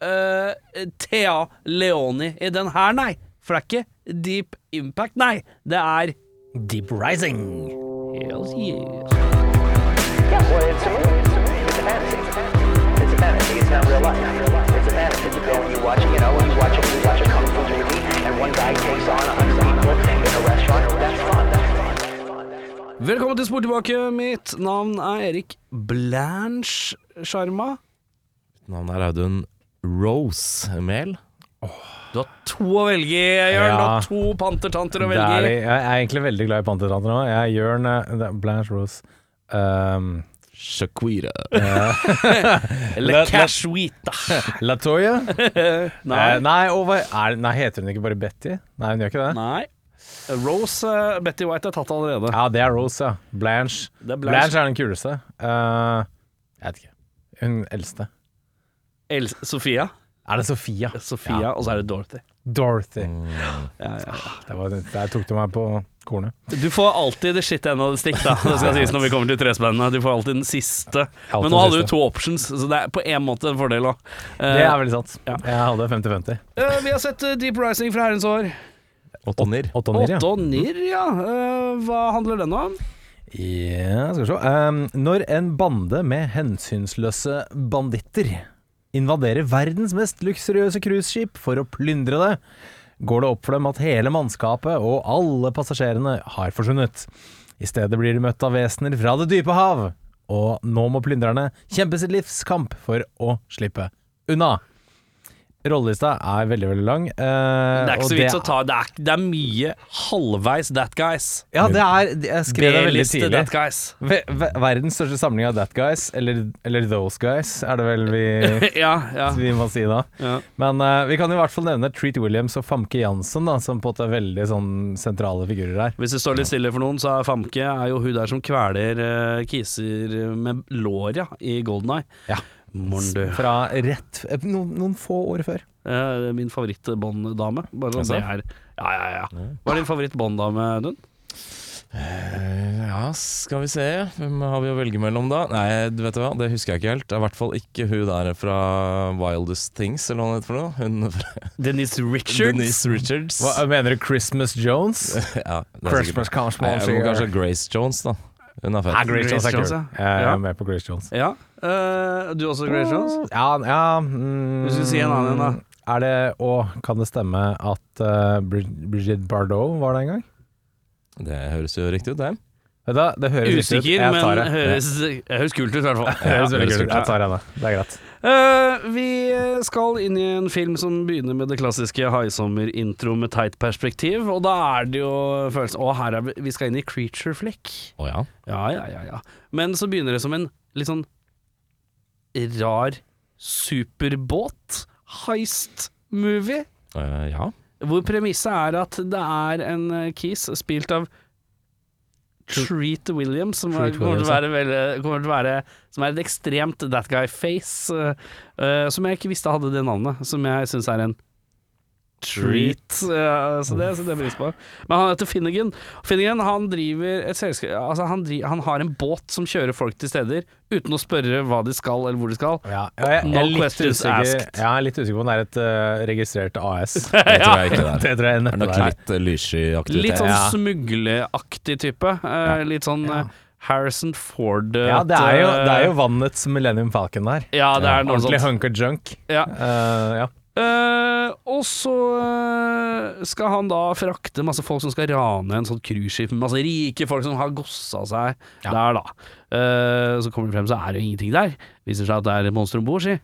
eh, Thea Leoni i den her, nei. For det er ikke Deep Impact, nei. Det er Deep Rising. Hells yes. Velkommen til Spor tilbake. Mitt navn er Erik Blanche Sjarma. Navnet er Audun Rose Mehl. Du har to å velge i, Jørn. Du har to pantertanter å velge i. jeg er egentlig veldig glad i pantertanter nå. Jeg er Jørn eh, Blanche Rose. Um, Shakira. Eller Let- let- Cashwita. Latoya? Nei. Eh, nei, over, er, nei, heter hun ikke bare Betty? Nei, hun gjør ikke det? Nei. Rose uh, Betty White er tatt allerede. Ja, det er Rose, ja. Blanche. Er Blanche, Blanche. er den kuleste. Uh, jeg vet ikke. Hun eldste. El Sofia. Er det Sofia? Sofia, Ja. og så er det Dorothy. Dorothy. Mm. ja, ja. Det var, der tok du meg på kornet. Du får alltid det shit enda det stikk, da. Det skal sies når vi kommer til trespennene. Du får alltid den siste. Alltid Men nå hadde du to options, så det er på en måte en fordel òg. Det er veldig sant. ja. Jeg hadde 50-50. vi har sett eh, Deep Rising fra herrens år. Åttonir. Nirr, ja. Eh, hva handler den om? Ja, skal vi se. Um, når en bande med hensynsløse banditter invaderer verdens mest luksuriøse cruiseskip for å plyndre det, går det opp for dem at hele mannskapet og alle passasjerene har forsvunnet. I stedet blir de møtt av vesener fra det dype hav, og nå må plyndrerne kjempe sitt livs kamp for å slippe unna. Rollelista er veldig, veldig lang. Uh, Det er ikke så vits å ta det er, det er mye halvveis That Guys. Ja, det er Jeg skrev det veldig tidlig. That Guys. Ve ve verdens største samling av that guys, eller, eller those guys, er det vel vi, ja, ja. vi må si da. ja. Men uh, vi kan i hvert fall nevne Treat Williams og Famke Jansson, da, som på en måte er veldig sånn sentrale figurer her. Hvis det står litt stille for noen, så er Famke er jo hun der som kveler uh, kiser med låra i Golden Eye. Ja. Morn du. Fra rett eh, noen, noen få år før. Eh, min favoritt-Bond-dame. Bare sånn det er Ja, ja, ja. Hva er din favoritt-Bond-dame, Audun? Eh, ja, skal vi se. Hvem har vi å velge mellom da? Nei, du vet hva, det husker jeg ikke helt. Det er i hvert fall ikke hun der fra Wildest Things, eller hva hun heter for noe. Hun fra Denise Richards. Denise Richards. Hva, mener du Christmas Jones? ja, Christmas Nei, jeg må kanskje Grace Jones, da. Hun er Ja, fett. Grace Jones er Grace. Jones, ja. Jeg er med på Grace Jones. Ja. Uh, du også, Grace Jones? Ja, ja mm, Hvis du sier en annen en, da. Er det Og kan det stemme at uh, Brigitte Bardot var det en gang? Det høres jo riktig ut, det. Vet du, det høres Usikker, ut. Men det. høres, høres kult ut, i hvert fall. Ja, høres veldig kult ut. Jeg tar henne. Det er greit. Uh, vi skal inn i en film som begynner med det klassiske haisommer-intro med teit perspektiv, og da er det jo følelsen Å, her er vi, vi skal inn i creature flick. Å ja. Ja, ja, ja, ja. Men så begynner det som en litt sånn rar superbåt. Heist-movie. Uh, ja. Hvor premisset er at det er en eh, kis spilt av Treat Williams, som Treat kommer, til Williams, være veldig, kommer til å være Som er et ekstremt that guy face, uh, uh, som jeg ikke visste hadde det navnet, som jeg syns er en treat. Ja, så det setter jeg pris på. Men han heter Finnegan. Finnegan han driver et selskap Altså han, driver, han har en båt som kjører folk til steder uten å spørre hva de skal eller hvor de skal. Ja, jeg, jeg, No jeg questions usikker, asked. jeg er litt usikker på om det er et uh, registrert AS. Det tror jeg ikke det er. det tror jeg Det er nok litt uh, lyssky-aktivitet. Litt sånn Ja. smugleaktig type. eh, Litt sånn Ja. Harrison Ford Ja, det er, jo, det er jo vannets Millennium Falcon der. Ja, det er noe Ordentlig sånt. hunker junk. Ja. Uh, ja. Eh, og så eh, skal han da frakte masse folk som skal rane en sånn cruiseskip med masse rike folk som har gossa seg Ja. der, da. Uh, så kommer det frem, så er det jo ingenting der. Viser seg at det er et monster om bord, si.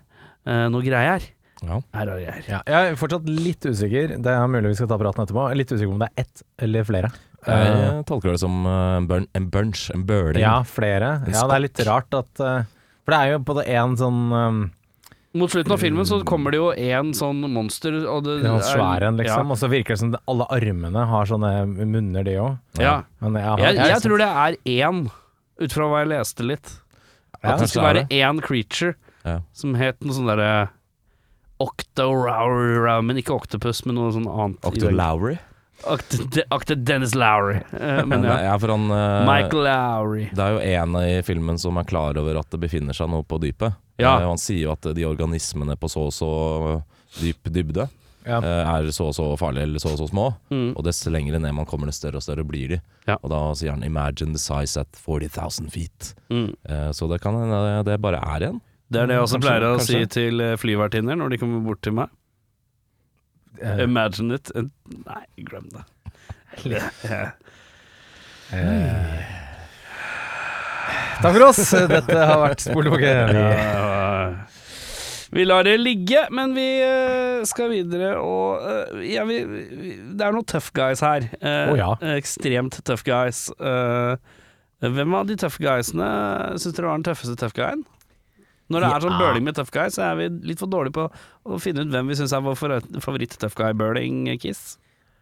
Uh, noe greier. Ja. Her er det greier. Ja, jeg er fortsatt litt usikker. Det er mulig vi skal ta praten etterpå. Er litt usikker om det er ett eller flere. Jeg Jeg tolker det som uh, en, burn, en bunch, en burning. ja, flere. En Ja, det er litt rart at For det er jo på det én sånn um, Mot slutten av filmen så kommer det jo en sånn monster, og det Den er- svære en, liksom. Og så virker det som alle armene har sånne munner, de òg. Ja. Men ja, ja. Jeg, ja, jeg tror det er én, ut fra hva jeg leste litt. Ja, At det skal være én creature Ja. som het noe sånn derre Octo Men ikke Octopus, men noe sånn annet. i Octo Dennis Lowry. Eh, men ja. ja, for han uh, Michael Lowry. Det er jo en i filmen som er klar over at det befinner seg noe på dypet. Ja. Uh, han sier jo at de organismene på så og så dyp dybde Ja. er så og så farlige eller så og så små. Mm. Og dess lenger ned man kommer, dess større og større blir de. Ja. Og da sier han 'imagine the size at 40,000 feet'. Mm. Så det kan hende det bare er en. Det er det jeg også Kanskje- pleier å kanskje. si til flyvertinner når de kommer bort til meg. Imagine it. Nei, glem det. Eh. Takk for oss. Dette har vært Spol tilbake. Vi- lar det ligge, men vi eh, skal videre og eh, ja, vi, Det er noen tough guys her. Eh, Å, ja. Ekstremt tough guys. Eh, hvem av de tough guysene syns dere var den tøffeste tough guyen? Når det er sånn burling med tough guy, så er vi litt for dårlige på å finne ut hvem vi syns er vår favoritt tough guy-burling-kiss.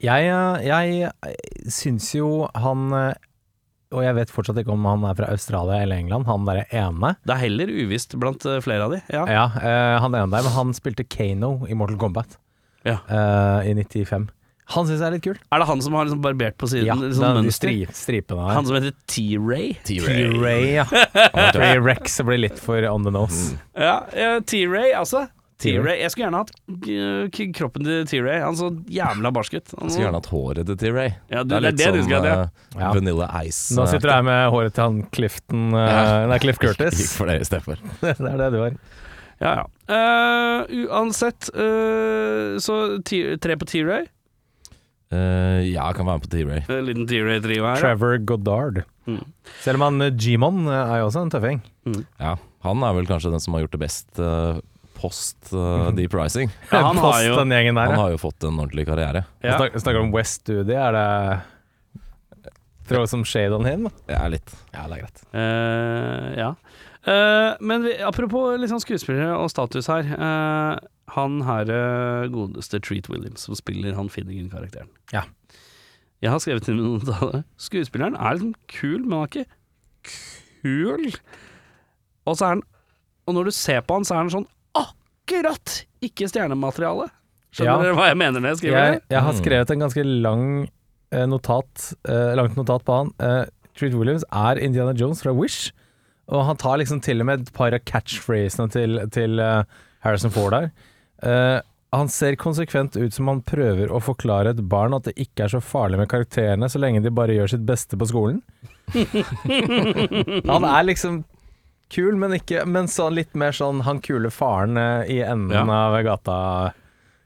Jeg, eh, jeg syns jo han eh, Og jeg vet fortsatt ikke om han er fra Australia eller England, han derre ene. Det er heller uvisst blant eh, flere av de. Ja. Ja, eh, han ene der, men han spilte Kano i Mortal Kombat Ja. uh, i 95. Han syns jeg er litt kul. Er det han som har liksom barbert på siden? Ja, litt den, sånn mønster? stri, stripene her. Han som heter T-Ray? T-Ray, ja. Ray Rex blir litt for on the nose. Ja, ja, T-Ray, altså. T-Ray. T-Ray. Jeg skulle gjerne hatt uh, kroppen til T-Ray. Han så jævla barsk ut. Han Jeg skulle gjerne hatt håret til T-Ray. Ja, det- det er det du skulle hatt, ja. eh, Ja. Vanilla Ice. Nå sitter du her med håret til han Clifton eh, Nei, Cliff Curtis. Gikk for det istedenfor. det er det du har. Ja, ja. Uh, uansett, eh, så tre på T-Ray. Uh, ja, jeg kan være med på T-Ray. Liten T-Ray-trio her. Trevor Goddard. Mm. Selv om han eh, G-Mon eh, er jo også en tøffing. Ja, han er vel kanskje den som har gjort det best uh, post uh, Deep Rising. Ja, han har jo den gjengen der, Han ja. har jo fått en ordentlig karriere. ja. Snak, snakker om West Studio, er det Throw some shade on him? Er litt. Ja, det er greit. Eh, ja. Eh, men vi, apropos liksom skuespillere og status her. eh, han her eh, godeste Treat Williams, som spiller han Finnegan-karakteren. Ja. Jeg har skrevet inn noen av det. Skuespilleren er liksom kul, men han er ikke kul. Og så er han Og når du ser på han, så er han sånn akkurat ikke stjernemateriale. Skjønner Ja. dere hva jeg mener når jeg skriver Jeg, det? jeg har Mm. skrevet en ganske lang eh, notat eh, langt notat på han. Eh, Treat Williams er Indiana Jones fra Wish, og han tar liksom til og med et par av catchphrasene til, til eh, Harrison Ford der. Eh, han ser konsekvent ut som han prøver å forklare et barn at det ikke er så farlig med karakterene så lenge de bare gjør sitt beste på skolen. han er liksom kul, men, ikke, men sånn litt mer sånn han kule faren eh, i enden Ja. av gata.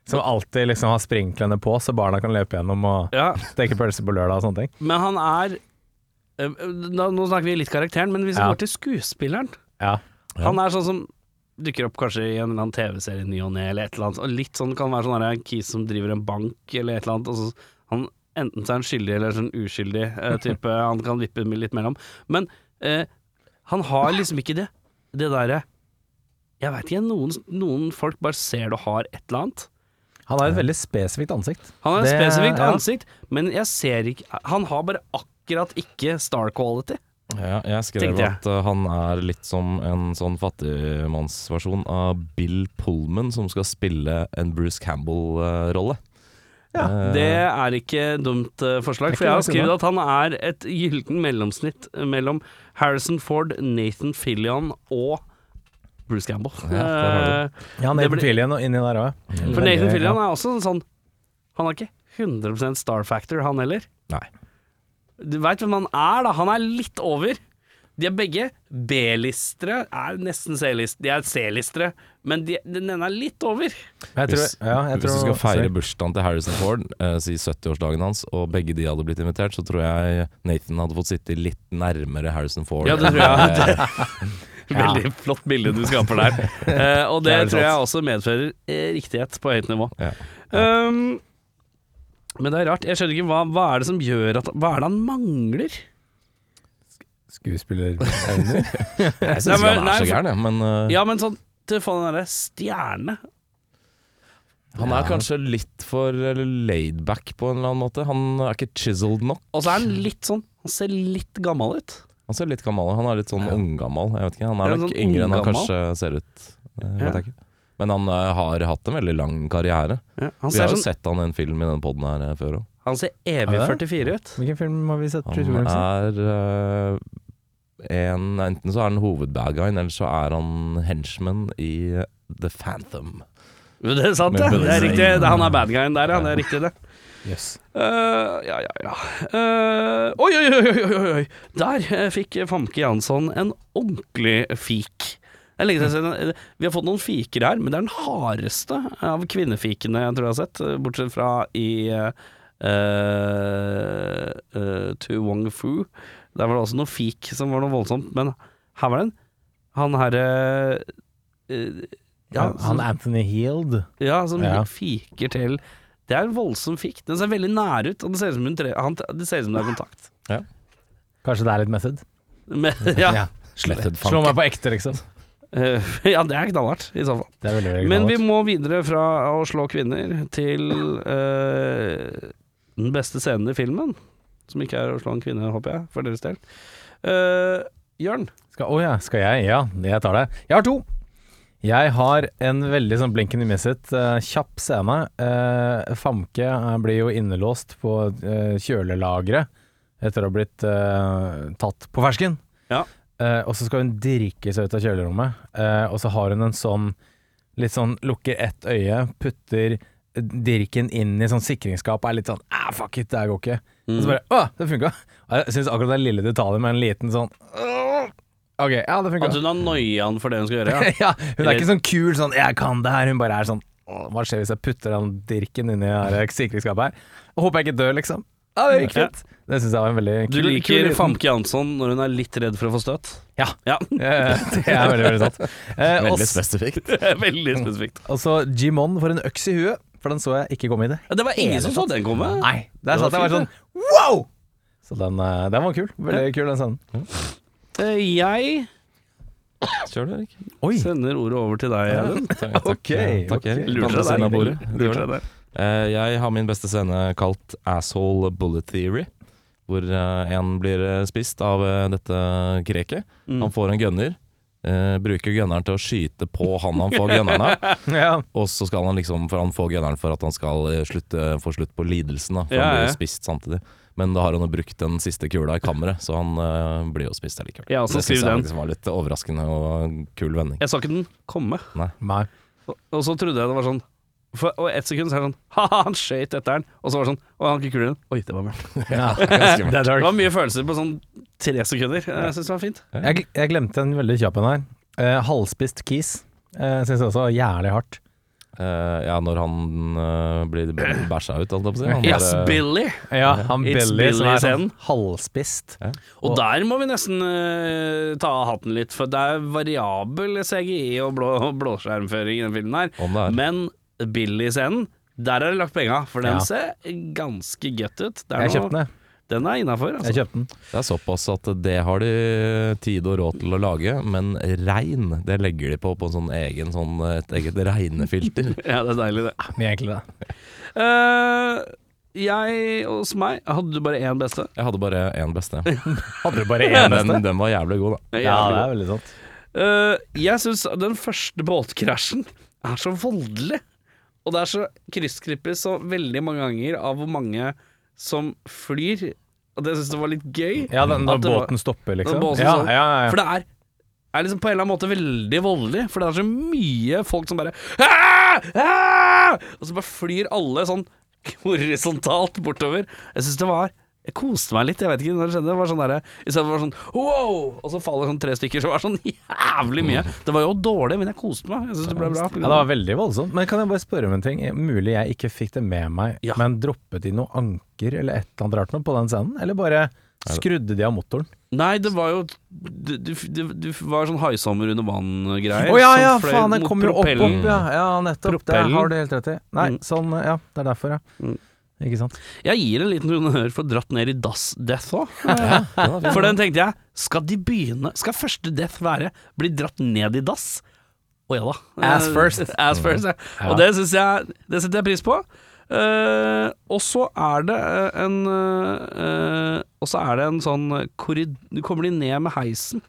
Som alltid liksom har sprinklene på, så barna kan løpe gjennom og Ja, steke pølser på lørdag og sånne ting. men han er eh, nå, snakker vi litt karakteren, men hvis vi Ja. går til skuespilleren Ja. Ja. Han er sånn som dukker opp kanskje i en eller annen TV-serie ny og ne, eller et eller annet. Og litt sånn kan være sånn en kis som driver en bank, eller et eller annet. Og så, han, enten så er han skyldig eller sånn uskyldig eh, type. han kan vippe litt mellom. Men eh, han har liksom ikke det. Det derre Jeg veit ikke, noen, noen folk bare ser du har et eller annet. Han har et veldig spesifikt ansikt. Han har et Det- spesifikt ja. ansikt, men jeg ser ikke Han har bare akkurat ikke star quality. Ja, jeg skrev jeg. at uh, han er litt som en sånn fattigmannsversjon av Bill Pullman, som skal spille en Bruce Campbell-rolle. Ja, det er ikke dumt eh, forslag, er for jeg har skrevet at han er et gylden mellomsnitt mellom Harrison Ford, Nathan Fillion og Bruce Campbell. Ja, Eh, Ja, han er blir- Fillion og inni der òg. for Nathan Fillion er også sånn Han har ikke 100% star factor, han heller. Nei. Du veit hvem han er, da. Han er litt over. De er begge B-listere, er nesten C-listere. De er C-listere, men de, den ene er litt over. Jeg tror, Hvis, ja, jeg hvis du skal feire bursdagen til Harrison Ford, eh, si 70-årsdagen hans, og begge de hadde blitt invitert, så tror jeg Nathan hadde fått sitte litt nærmere Harrison Ford. Ja, det tror jeg. Veldig flott bilde du skaper der. Eh, og det, Det tror jeg også medfører eh, riktighet på høyt nivå. Ja. Um, men det er rart. Jeg skjønner ikke hva, hva er det som gjør at Hva er det han mangler? Skuespillerevner. Jeg syns ikke han nei, er så gæren, jeg, men uh, Ja, men sånn til å få den derre stjerne. Han er kanskje litt for laidback på en eller annen måte. Han er ikke chiseled nok. Og så er han litt sånn Han ser litt gammel ut. Han ser litt gammel ut. Han er litt sånn unggammal. Jeg vet ikke, Han Er er nok sånn yngre enn han kanskje ser ut. Eh, Ja. Men han eh, har hatt en veldig lang karriere. Ja, Vi har jo sånn, sett han i en film i denne poden her eh, før òg. han ser evig Ja, 44 ut. Hvilken film har vi sett? Han er uh, en Enten så er han hovedbadguyen, eller så er han henchman i The Phantom. Det er sant, det. Det er riktig. Han er badguyen der, ja. Det er riktig, det. Yes. Uh, ja, ja, ja. Uh, oi, oi, oi, oi, oi. Der fikk Famke Jansson en ordentlig fik. Det lenge siden Vi har fått noen fiker her, men det er den hardeste av kvinnefikene jeg tror jeg har sett, bortsett fra i uh, To Wong Fu. Der var det også noe fik som var noe voldsomt, men her var det en Han herre uh, ja, han Anthony Heald. ja, som Ja. fiker til Det er en voldsom fikk. Den ser veldig nær ut, og det ser ut som, hun tre, han, det, ser ut som det er kontakt. Kanskje det er litt method? Men, ja, Ja. Slå meg på ekte, liksom. Eh, ja, det er knallhardt, i så fall. Det veldig, veldig Men vi må videre fra å slå kvinner til uh, den beste scenen i filmen. Som ikke er å slå en kvinne, håper jeg, for deres del. Uh, Jørn. Skal, oh ja, skal jeg? Ja, jeg tar det. Jeg har to. Jeg har en veldig sånn blinken i misset, uh, kjapp scene. Uh, Famke blir jo innelåst på uh, kjølelageret etter å ha blitt tatt på fersken. Ja. Eh, og så skal hun dirke seg ut av kjølerommet, eh, og så har hun en sånn litt sånn lukker ett øye, putter dirken inn i sånn sikringsskap og er litt sånn ah, fuck it, det her går ikke. Og så bare Å, det funka! Jeg syns akkurat det lille detaljen med en liten sånn Ok, ja, det funka. At hun har noiaen for det hun skal gjøre, ja. ja, hun er ikke sånn kul sånn 'jeg kan det her', hun bare er sånn Hva skjer hvis jeg putter den dirken inni i sikringsskapet her? Og håper jeg ikke dør, liksom. Ja, det gikk fint. Det syns jeg var en veldig Du liker kul Famke Jansson når hun er litt redd for å få støt? Ja. ja. Det er veldig, veldig sant. Eh, Veldig spesifikt. Veldig spesifikt. Og så Jimon for en øks i huet, for den så jeg ikke komme i det. Det var ingen som så den komme. Nei, der satt var jeg bare sånn wow! Så den, eh, den var kul. Veldig kul, den scenen. Uh, Jeg Kjør du, Erik. Oi! sender ordet over til deg, Audun. Takk, takk, takk, ok. Erik. Lurte deg der. Eh, jeg har min beste scene kalt Asshole Bullet Theory. Hvor eh, en blir eh, spist av dette kreket. Mm. Han får en gunner. Uh, bruker gunneren til å skyte på han han får gunneren av. Ja. Og så skal han liksom For han får gunneren for at han skal slutte, få slutt på lidelsen. Da, for Ja, han blir ja. spist samtidig. Men da har han jo brukt den siste kula i kammeret, så han uh, blir jo spist allikevel. Ja, så det syns jeg liksom var litt overraskende og kul vending. Jeg så ikke den komme, Nei. og, og så trodde jeg det var sånn for, Og ett sekund så er det sånn Ha-ha, han skøyt etter den. Og så var det sånn Å, han ikke kulen. Oi, det var mørkt. Ja, det Det var mye følelser på sånn tre sekunder. Jeg syns det var fint. Jeg, jeg glemte en veldig kjapp en her. Eh, halvspist kis. Uh, Syns jeg også var jævlig hardt. Uh, ja, når han uh, blir bæsja ut, holdt jeg på å si. Han Yes, bare- Billy! Ja, han It's Billy som er sånn halvspist. Og der må vi nesten uh, ta av hatten litt, for det er variabel CGI og blå, blåskjermføring i den filmen her. Om det er. Men Billy-scenen, der er det lagt penga, for den Ja. ser ganske godt ut. Det er Jeg noe- kjøpte den, Den er innafor, jeg. altså. Jeg kjøpte den. Det er såpass at det har de tid og råd til å lage, men regn, det legger de på på en sånn egen, sånn, et eget regnefilter. Ja, det er deilig, det. Mye enklere. Eh, jeg hos meg Hadde du bare én beste? Jeg hadde bare én beste. Hadde du bare én Den, beste? den var jævlig god, da. Ja, det er veldig sant. Eh, jeg syns den første båtkrasjen er så voldelig. Og det er så kryssklippet så veldig mange ganger av hvor mange som flyr. Og det syns jeg var litt gøy. Ja, den, når båten var- stopper, liksom. Båten ja, stopper. ja, ja, For det er, er liksom på en eller annen måte veldig voldelig. For det er så mye folk som bare Aah! Aah! Og så bare flyr alle sånn horisontalt bortover. Jeg syns det var Jeg koste meg litt, jeg vet ikke når det skjedde. Det var sånn derre Istedenfor var sånn wow! Og så faller sånn tre stykker, så var det sånn jævlig mye. Det var jo dårlig, men jeg koste meg. Jeg syns det ble bra. Ja, det var veldig voldsomt. Men kan jeg bare spørre om en ting? Mulig jeg ikke fikk det med meg, Ja. men droppet de noe anker eller et eller annet rart noe på den scenen? Eller bare skrudde de av motoren? Nei, det var jo Du, var sånn haisommer under vann-greier. Å ja, ja, faen, den kommer jo opp, opp, ja. Ja, nettopp. Det har du helt rett i. Nei, Mm. sånn, ja. Det er derfor, ja. Mm. Ikke sant. Jeg gir en liten honnør for dratt ned i dass death òg. For den tenkte jeg, skal de begynne Skal første death være bli dratt ned i dass? Å ja da. Ass first. Ass first, ja. Ja. Og det syns jeg Det setter jeg pris på. Uh, og så er det eh, en uh, Og så er det en sånn korridor Du kommer de ned med heisen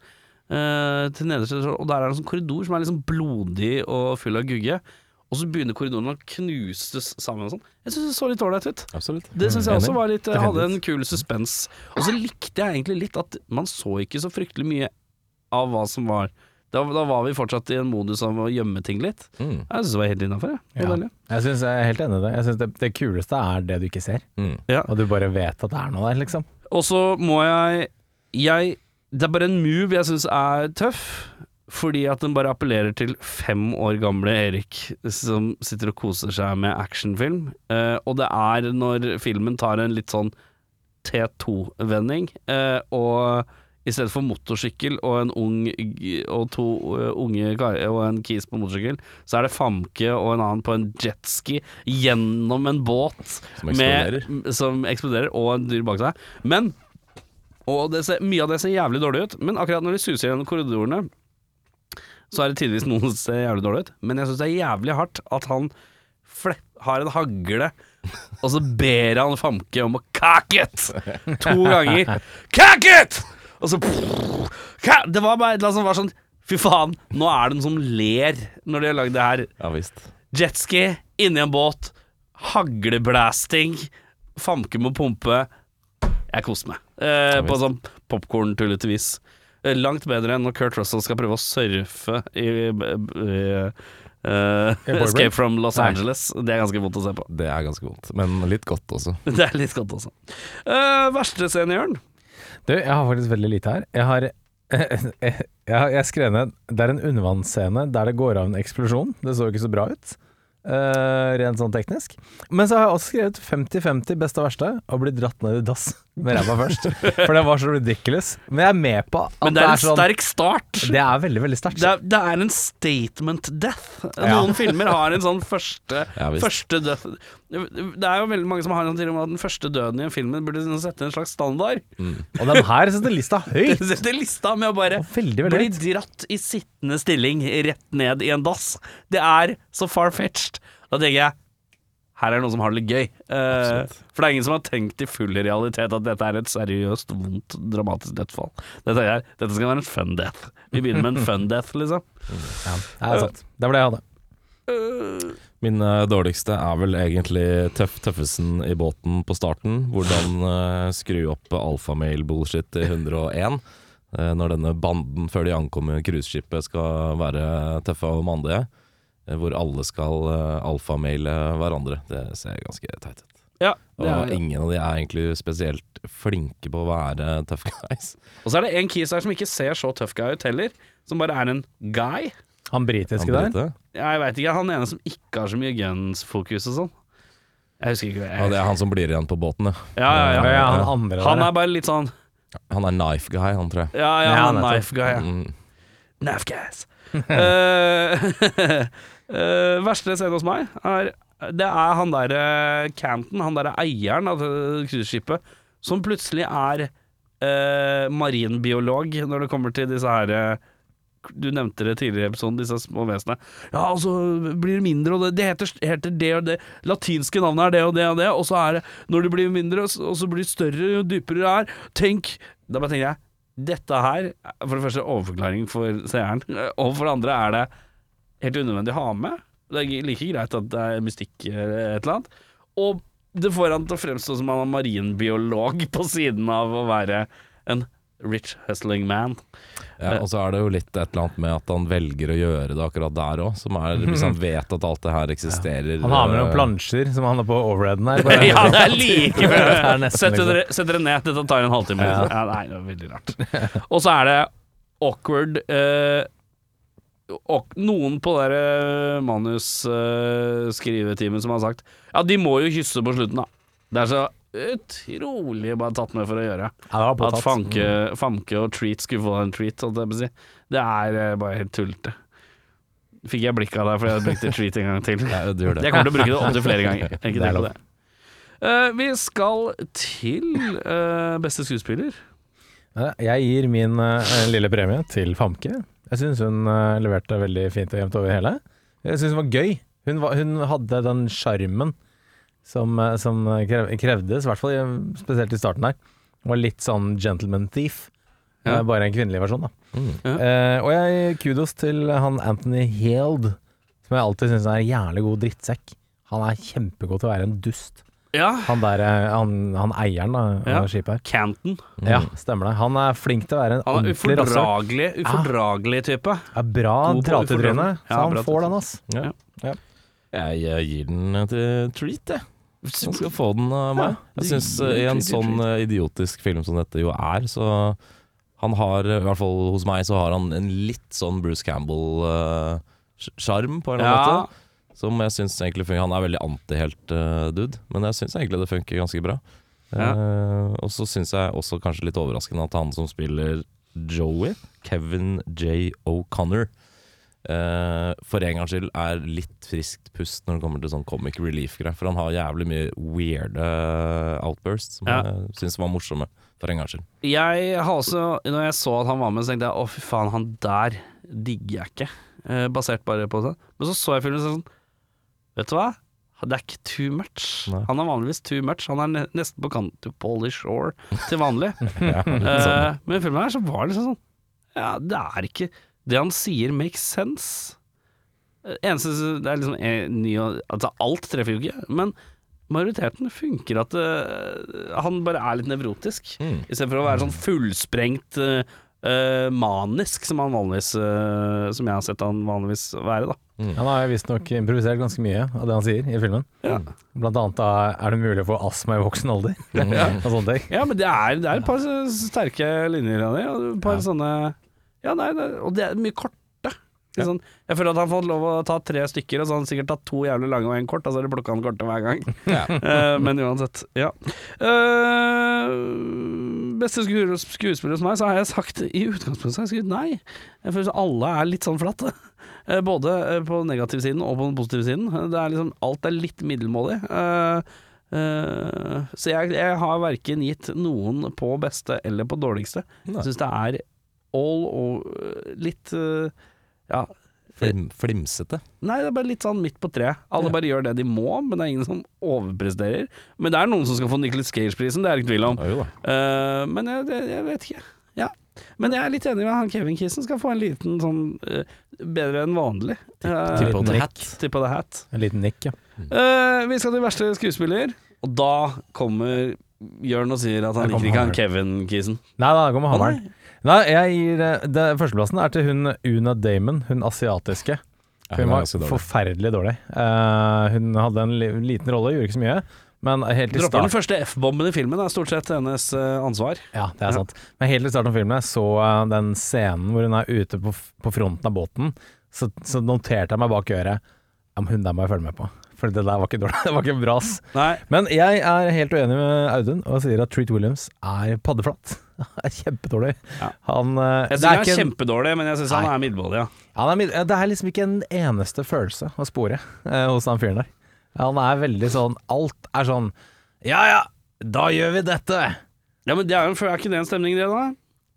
uh, til nederste og der er det en sånn korridor som er liksom blodig og full av gugge. Og så begynner korridoren å knuses sammen og sånn. Jeg syns det så litt ålreit ut. Absolutt. Det syns jeg også var litt hadde en kul suspens. Og så likte jeg egentlig litt at man så ikke så fryktelig mye av hva som var Da, da var vi fortsatt i en modus av å gjemme ting litt. Mm. Jeg syns det var helt innafor, jeg. Ja. Jeg, synes, jeg er helt enig i det. Jeg synes det, det kuleste er det du ikke ser, Mm. og du bare vet at det er noe der, liksom. Og så må jeg Jeg Det er bare en move jeg syns er tøff. Fordi at den bare appellerer til fem år gamle Erik som sitter og koser seg med actionfilm. Eh, og det er når filmen tar en litt sånn T2-vending, eh, og i stedet for motorsykkel og en ung og to eh, unge karer og en kis på motorsykkel, så er det Famke og en annen på en jetski gjennom en båt Som eksploderer. med, som eksploderer, og en dyr bak seg. Men Og det ser, mye av det ser jævlig dårlig ut, men akkurat når de suser gjennom korridorene, så er det tidvis noen som ser jævlig dårlig ut. Men jeg syns det er jævlig hardt at han har en hagle, og så ber han Famke om å cock it! To ganger. Cock it! Og så Det var bare et eller annet som var sånn Fy faen, nå er det noen som ler når de har lagd det her. Ja visst. Jetski inni en båt, hagleblasting, Famke må pumpe. Jeg koser meg. Eh, på sånn popkorn-tullete vis. Eh, langt bedre enn når Kurt Russell skal prøve å surfe i, i, Boy Escape from Los Nei. Angeles. Det er ganske vondt å se på. Det er ganske vondt, men litt godt også. Det er litt godt også. Uh, verste scene, Jørn? Du, jeg har faktisk veldig lite her. Jeg har jeg, jeg skrev ned Det er en undervannsscene der det går av en eksplosjon. Det så ikke så bra ut. Eh, rent sånn teknisk. Men så har jeg også skrevet 50-50 beste og verste, og blitt dratt ned i dass med ræva først. For det var så ridiculous. Men jeg er med på at Men det er en sånn sterk start. Det er veldig, veldig sterkt. Det er, det er en statement death. Ja. Noen filmer har en sånn første, Ja, første death Det er jo veldig mange som har sånn teori om at den første døden i en film burde sette en slags standard. Og den her setter lista høyt. Det setter lista med å bare Veldig, veldig bli dratt i sittende stilling rett ned i en dass. Det er så far-fetched. Da tenker jeg her er det noen som har det litt gøy. Eh, for det er ingen som har tenkt i full realitet at dette er et seriøst, vondt, dramatisk dødsfall. Dette, er, dette skal være en fun death. Vi begynner med en fun death, liksom. Ja, det er sant. Det var det jeg hadde. Min eh, dårligste er vel egentlig tøff tøffesen i båten på starten. Hvordan uh, skru opp alfamail-bullshit til 101. Uh, når denne banden før de ankommer cruiseskipet skal være tøffe og mandige. Uh, hvor alle skal uh, alfamaile hverandre. Det ser ganske teit ut. Ja, Og er, ingen av de er egentlig spesielt flinke på å være tough guys. og så er det en kis her som ikke ser så tough guy ut heller. Som bare er en guy. Han britiske Han der. brite. Jeg veit ikke, han ene som ikke har så mye guns-fokus og sånn. Jeg husker ikke. Ja, det er han som blir igjen på båten, ja. ja, ja, Ja, ja. ja, han andre Han der. er bare litt sånn Han er knife guy, han tror jeg. Ja, ja, Ja, han er nettopp. knife guy. Ja. Mm. Knife guys. Eh, eh, verste scene hos meg er Det er han derre Campton, han derre eieren av det cruiseskipet, som plutselig er eh, marinbiolog når det kommer til disse her eh, du nevnte det tidligere i episoden, disse små vesenene. Ja, og så blir det mindre, og det, det heter, heter det og det. Latinske navnet er det og det og det, og så er det Når det blir mindre, og så blir det større jo dypere det er. Tenk Da bare tenker jeg dette her, for det første overforklaring for seeren, og for det andre er det helt unødvendig å ha med. Det er like greit at det er mystikk eller et eller annet. Og det får han til å fremstå som han er marinbiolog på siden av å være en rich hustling man. Ja, og så er det jo litt et eller annet med at han velger å gjøre det akkurat der òg. Som er Hvis han vet at alt det her eksisterer Han har med noen eh, plansjer som han har på overheaden her. Ja, det er like før. er Sett liksom- dere, ned, dette tar en halvtime. Ja. Ja. nei, det er veldig rart. Og så er det awkward eh, og noen på det der eh, som har sagt Ja, de må jo kysse på slutten, da. Det er så utrolig bare tatt med for å gjøre. Ja, At fanke, Famke, Famke og Treat skulle få en treat, holdt jeg på å si. Det er eh, bare helt tullete. Fikk jeg blikk av deg fordi jeg brukte treat en gang til. Ja, du det. Jeg kommer til å bruke det opptil flere ganger. Ikke Det er tenk på lov. det. Uh, vi skal til uh, beste skuespiller. Jeg gir min uh, lille premie til Famke. Jeg syns hun leverte veldig fint og jevnt over hele. Jeg syns hun var gøy. Hun, var, hun hadde den sjarmen som, eh, som krevdes, i hvert fall spesielt i starten der. Var litt sånn gentleman thief. Ja. Eh, Bare en kvinnelig versjon, da. Mm. Ja. Eh, og jeg kudos til han Anthony Heald, som jeg alltid syns er en jævlig god drittsekk. Han er kjempegod til å være en dust. Ja. Han der, eh, han, han eieren da, Ja. av skipet her. Canton. Ja, stemmer det. Han er flink til å være en Han er ordentlig rasshøl. ufordragelig, ufordragelig type. Ja, bra ufordragelig. så Ja, han får den, ass. Ja. Jeg, eh, gir den til Treat, jeg. Han skal få den av meg. Jeg syns i en sånn eh, idiotisk film som dette jo er, så Han har, i hvert fall hos meg, så har han en litt sånn Bruce Campbell-sjarm, på en eller annen måte. Som jeg syns egentlig fungerer. Han er veldig antihelt-dude, men jeg syns egentlig det funker ganske bra. Ja. Uh, og så syns jeg også kanskje litt overraskende at han som spiller Joey, Kevin J. O'Connor, eh, for en gangs skyld er litt friskt pust når det kommer til sånn comic relief-greier. For han har jævlig mye weirde outbursts som Ja. jeg syns var morsomme, for en gangs skyld. Jeg har også, når jeg så at han var med, så tenkte jeg å fy faen, han der digger jeg ikke. Eh, basert bare på det. Men så så jeg filmen og så sånn Vet du hva? Det er ikke too much. Nei. Han er vanligvis too much. Han er nesten på kant til Polish Shore til vanlig. Ja, sånn. Eh, men i filmen her så var det liksom sånn Ja, det er ikke Det han sier makes sense. Eh, Eneste Det er liksom en ny Altså, alt treffer jo ikke, men majoriteten funker at uh, han bare er litt nevrotisk. Mm. Istedenfor å være sånn fullsprengt uh, eh, manisk, som han vanligvis eh, Som jeg har sett han vanligvis være, da. Han har visstnok improvisert ganske mye av det han sier i filmen. Ja. Blant annet da er det mulig å få astma i voksen alder, og sånne ting. Ja, men det er, det er et par sterke linjer av det. Et par sånne Ja, nei, det, og det er mye korte. Ja. Sånn, jeg føler at han har fått lov å ta tre stykker, og så har han sikkert tatt to jævlig lange og én kort, så har de plukka han korte hver gang. uh, men uansett, ja. Uh, beste sku- skuespiller hos meg, så har jeg sagt i utgangspunktet har jeg skrevet nei. Jeg føler at alle er litt sånn flatt. både Både den på negativsiden og på den positive siden. Det er liksom, alt er litt middelmådig. Eh, eh, så jeg, jeg har verken gitt noen på beste eller på dårligste. Jeg syns det er all og litt eh, Ja. Flim, flimsete. Nei, det er bare litt sånn midt på treet. Alle bare gjør det de må, men det er ingen som overpresterer. Men det er noen som skal få Nicholas Cage-prisen, det er det ikke tvil om. Ja, uh. Eh, men jeg, det, jeg vet ikke. Ja. Men jeg er litt enig med han Kevin Kissen skal få en liten sånn uh, bedre enn vanlig. Uh, Tip of the hat. Tip of the hat. En liten nikk, ja. Uh, vi skal til verste skuespiller, og da kommer Jørn og sier at han liker ikke han. Kevin-kisen. Nei da, det går med hammeren. Nei, jeg gir eh, det, Førsteplassen er til hun Una Damon, hun asiatiske. Ja, Hun var dårlig. forferdelig dårlig. Uh, hun hadde en liten rolle, gjorde ikke så mye. Men helt i Dropper den første F-bomben i filmen, er stort sett hennes eh, ansvar. Ja, det er sant. Men helt i starten av filmen jeg så den scenen hvor hun er ute på, på fronten av båten, så, så noterte jeg meg bak øret Ja, men hun der må jeg følge med på. For det der var ikke dårlig. Det var ikke bra, ass. Nei, Men jeg er helt uenig med Audun og sier at Treat Williams er paddeflatt. er kjempedårlig. Ja. Han eh, jeg syns han er kjempedårlig, men jeg syns han er middelmådig, ja. ja er, mid- det er liksom ikke en eneste følelse å spore eh, hos han fyren der. Han er veldig sånn Alt er sånn Ja ja, da gjør vi dette. Ja, men det er, jo, er ikke det en stemning, det, da?